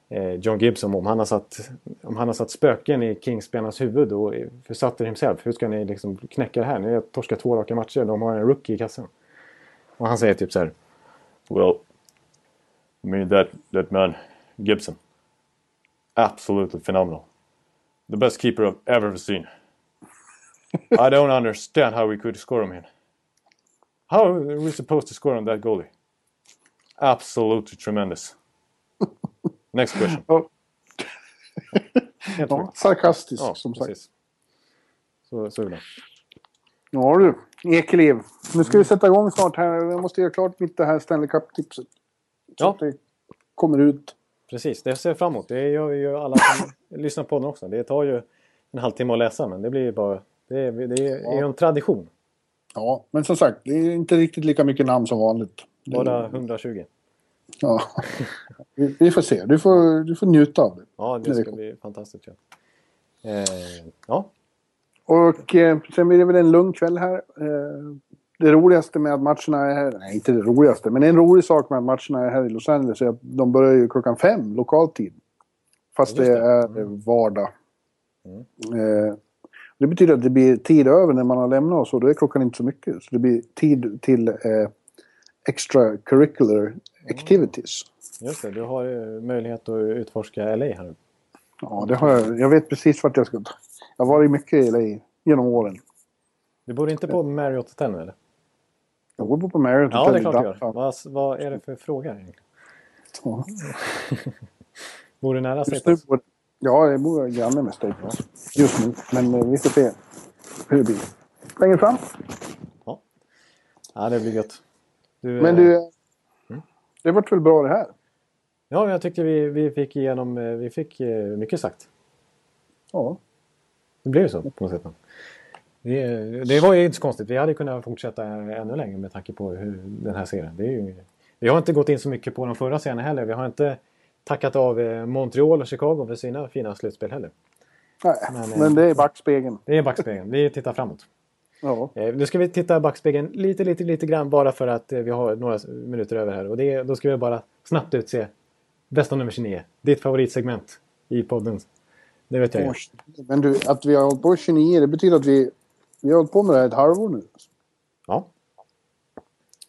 eh, John Gibson om han har satt, om han har satt spöken i Kings-spelarnas huvud och för Sutter himself. Hur ska ni liksom knäcka det här? Ni har torskat två raka matcher. De har en rookie i kassan. Och han säger typ så här. Well, I mean that, that man, Gibson. Absolutely phenomenal. The best keeper I've ever seen. I don't understand how we could score him in. How are we supposed to score on that goalie? Absolutely tremendous. Next question. Helt ja, sjukt. sarkastiskt Ja, som sagt. precis. Så, så är det. Ja du, Ekeliv. Nu ska vi sätta igång snart här. Jag måste göra klart mitt det här Stanley Cup-tipset. Så Ja. att det kommer ut. Precis, det ser jag fram emot. Det gör ju alla som lyssnar på den också. Det tar ju en halvtimme att läsa men det blir ju bara... Det är, det är ju en tradition. Ja, men som sagt, det är inte riktigt lika mycket namn som vanligt. Bara 120. Ja. Vi, vi får se. Du får, du får njuta av det. Ja, det ska bli fantastiskt. Ja. Eh, ja, Och eh, sen blir det väl en lugn kväll här. Eh, det roligaste med att matcherna är här, nej inte det roligaste, men en rolig sak med att matcherna är här i Los Angeles är att de börjar ju klockan fem lokal tid. Fast det, det. är vardag. Eh, det betyder att det blir tid över när man har lämnat och så, då är klockan inte så mycket. Så det blir tid till eh, extra curricular activities. just det. Du har ju möjlighet att utforska LA här nu. Ja, det har jag. Jag vet precis vart jag ska. Jag har varit mycket i LA genom åren. Du bor inte på Marriott Hotel eller? Jag bor på Marriott Ja, det är klart du gör. Vad, vad är det för fråga egentligen? Ja. Bor du nära Staples? ja, jag bor granne med Staples. Just nu. Men eh, vi får se hur det blir. Längre fram. Ja, det blir gött. Du, Men eh, du, det vart väl bra det här? Ja, jag tyckte vi, vi fick igenom... Vi fick mycket sagt. Ja. Det blev ju så på något sätt. Det, det var ju inte så konstigt. Vi hade kunnat fortsätta ännu längre med tanke på hur den här serien. Det är ju, vi har inte gått in så mycket på de förra serien heller. Vi har inte tackat av eh, Montreal och Chicago för sina fina slutspel heller. Nej, Men, eh, men det är backspegeln. Det är backspegeln. Vi tittar framåt. Ja. Eh, Nu ska vi titta i backspegeln lite, lite, lite grann bara för att vi har några minuter över här. Och det, då ska vi bara snabbt utse bästa nummer 29. Ditt favoritsegment i podden. Det vet jag ju. Men du, att vi har hållit på 29, det betyder att vi, vi har hållit på med det här ett halvår nu. Ja.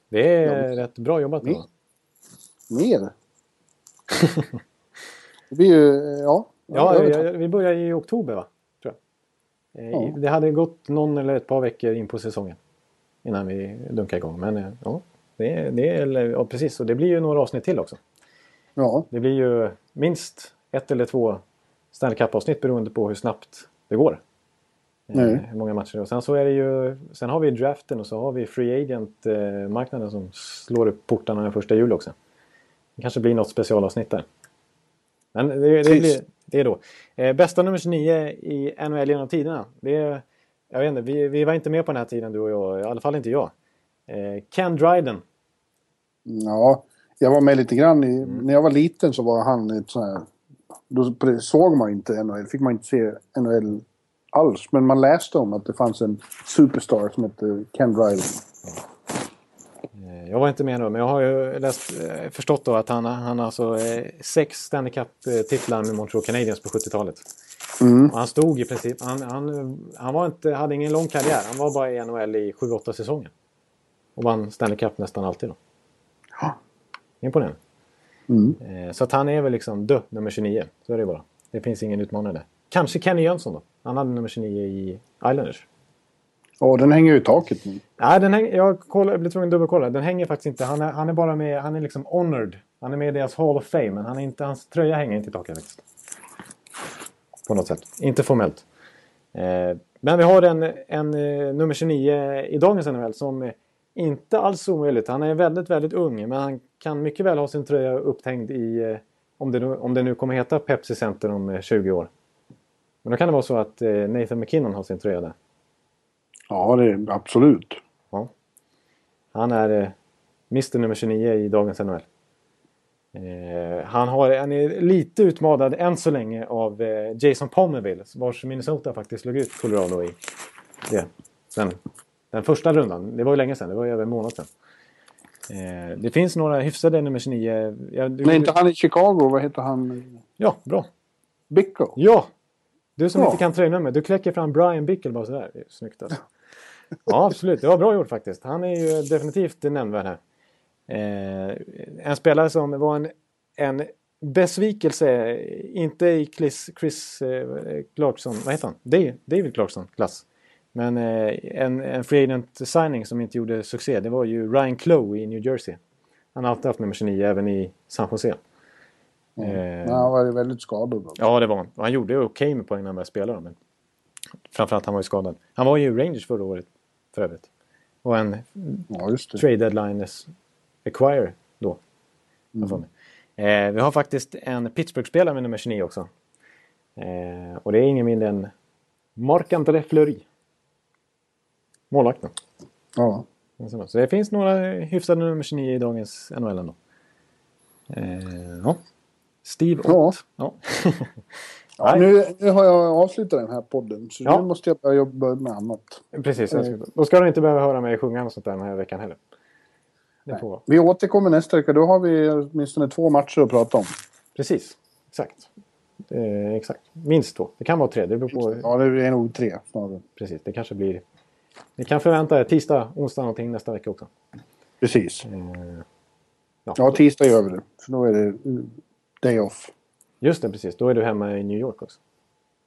Det är rätt bra jobbat. Mer. Mer. det blir ju, eh, ja. Ja, jag ja, vi börjar i oktober va? Tror jag. Eh, Ja. Det hade gått någon eller ett par veckor in på säsongen. Innan vi dunkade igång. Men eh, ja, det, är- det är, ja, precis. Och det blir ju några avsnitt till också. Ja, Det blir ju minst ett eller två Stanley Cup-avsnitt beroende på hur snabbt det går. Nej. Hur många matcher. Och sen så är det ju... Sen har vi draften och så har vi free agent-marknaden som slår upp portarna den första juli också. Det kanske blir något specialavsnitt där. Men det, det, blir, det är då. Eh, bästa nummer 29 i NHL genom tiderna. Det är, jag vet inte, vi, vi var inte med på den här tiden du och jag. I alla fall inte jag. Eh, Ken Dryden. ja. Jag var med lite grann. I, Mm. När jag var liten så var han ett sån här... Då såg man inte NHL, fick man inte se NHL alls. Men man läste om att det fanns en superstar som hette Ken Dryden. Eh, Jag var inte med då, men jag har ju läst, eh, förstått då att han, han har alltså eh, sex Stanley Cup-titlar med Montreal Canadiens på 70-talet. Mm. Han stod i princip, han, han, han var inte, hade ingen lång karriär. Han var bara i NHL i 7-8 säsonger. Och vann Stanley Cup nästan alltid då. Ja. Imponerande. Mm. Så att han är väl liksom dö, nummer 29. Så är det bara. Det finns ingen utmanare där. Kanske Kenny Jönsson då. Han hade nummer 29 i Islanders. Ja, den hänger ju i taket nu. Nej, den häng, jag, koll, jag blev tvungen att dubbelkolla. Den hänger faktiskt inte. Han är, han är bara med, han är liksom honored. Han är med i deras Hall of Fame, men han är inte, hans tröja hänger inte i taket faktiskt. På något sätt. Inte formellt. Eh, men vi har en, en eh, nummer 29 i dagens NHL som eh, inte alls omöjligt. Han är väldigt, väldigt ung, men han kan mycket väl ha sin tröja upphängd i, eh, om, det nu, om det nu kommer heta Pepsi Center om eh, 20 år. Men då kan det vara så att eh, Nathan McKinnon har sin tröja där. Ja, det är absolut. Ja. Han är eh, Mr nummer 29 i dagens NHL. Eh, han, har, han är lite utmanad än så länge av eh, Jason Pomerville vars Minnesota faktiskt slog ut Colorado i det. Den, den första rundan. Det var ju länge sedan, det var ju över en månad sedan. Eh, det finns några hyfsade nummer 29. Ja, du, Nej, inte han i Chicago. Vad heter han? ja bra. Bickle. Ja! Du som Ja. inte kan tröjnummer, du kläcker fram Brian Bickle bara sådär. Det är snyggt alltså. Ja, absolut. Det var bra gjort faktiskt. Han är ju definitivt nämnvärd här. Eh, en spelare som var en, en besvikelse, inte i Chris, Chris eh, Clarkson, vad heter han? David Clarkson klass. Men eh, en, en free agent signing som inte gjorde succé det var ju Ryan Clough i New Jersey. Han har alltid haft nummer 29 även i San Jose. Mm. Eh, han var ju väldigt skadad. Då. Ja, det var han. Han gjorde okej okay med poäng när han började spela. Men framförallt han var ju skadad. Han var ju Rangers förra året för övrigt. Och en Ja, trade deadline acquire då. Mm. Eh, vi har faktiskt en Pittsburgh-spelare med nummer 29 också. Eh, och det är ingen mindre än Marc-André Fleury. Målvakten. Ja. Så det finns några hyfsade nummer 29 i dagens NHL ändå. Eh, ja. Steve Ja. Ott. Ja. Ja, nu, nu har jag avslutat den här podden så Ja. nu måste jag börja jobba med annat. Precis. ska- Då ska du inte behöva höra mig sjunga och sånt där den här veckan heller. Vi återkommer nästa vecka. Då har vi åtminstone två matcher att prata om. Precis. Exakt. Eh, exakt. Minst två. Det kan vara tre. Det beror på. Ja, det är nog tre snarare. Precis. Det kanske blir... Ni kan förvänta er tisdag, onsdag någonting nästa vecka också. Precis. Eh, Ja, tisdag gör vi det. För då är det mm, day off. Just det, precis. Då är du hemma i New York också.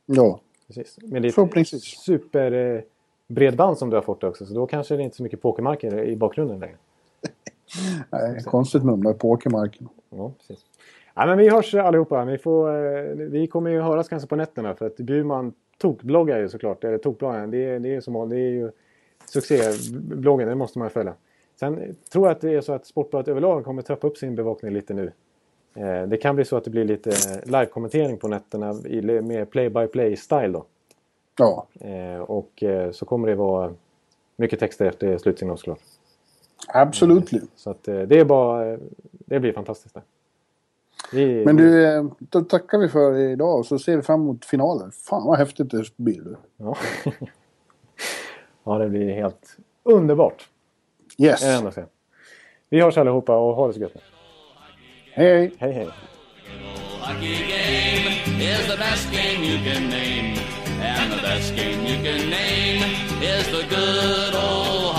Ja, Precis. Med ditt Förhoppningsvis. super eh, som du har fått också. Så då kanske det inte är så mycket pokermarker i bakgrunden längre. Nej, konstigt på åkermarken. Ja, precis. Ja, men vi hörs allihopa. Vi, får, eh, vi kommer ju höras kanske på nätterna för att Bjurman tokbloggar ju såklart. Eller tokbloggen, det, är- det, är som, vanligt. det är ju succébloggen, det måste man följa. Sen tror jag att det är så att Sportbladet överlag kommer trappa upp sin bevakning lite nu. Eh, Det kan bli så att det blir lite eh, live-kommentering på nätterna i mer play-by-play-style då. Ja, Eh, Och så kommer det vara mycket texter efter slutsignal såklart. absolutely. Så att det är bara... Det blir fantastiskt det. Vi, Men du, då tackar vi för idag och så ser vi fram emot finalen. Fan vad häftigt det blir. du. Ja. ja, det blir helt underbart. Yes. Vi hörs allihopa och ha det så gött nu. Hej, Hey, Hej hej! Hockey game is the best game you can name. And the best game you can name is the good old hockey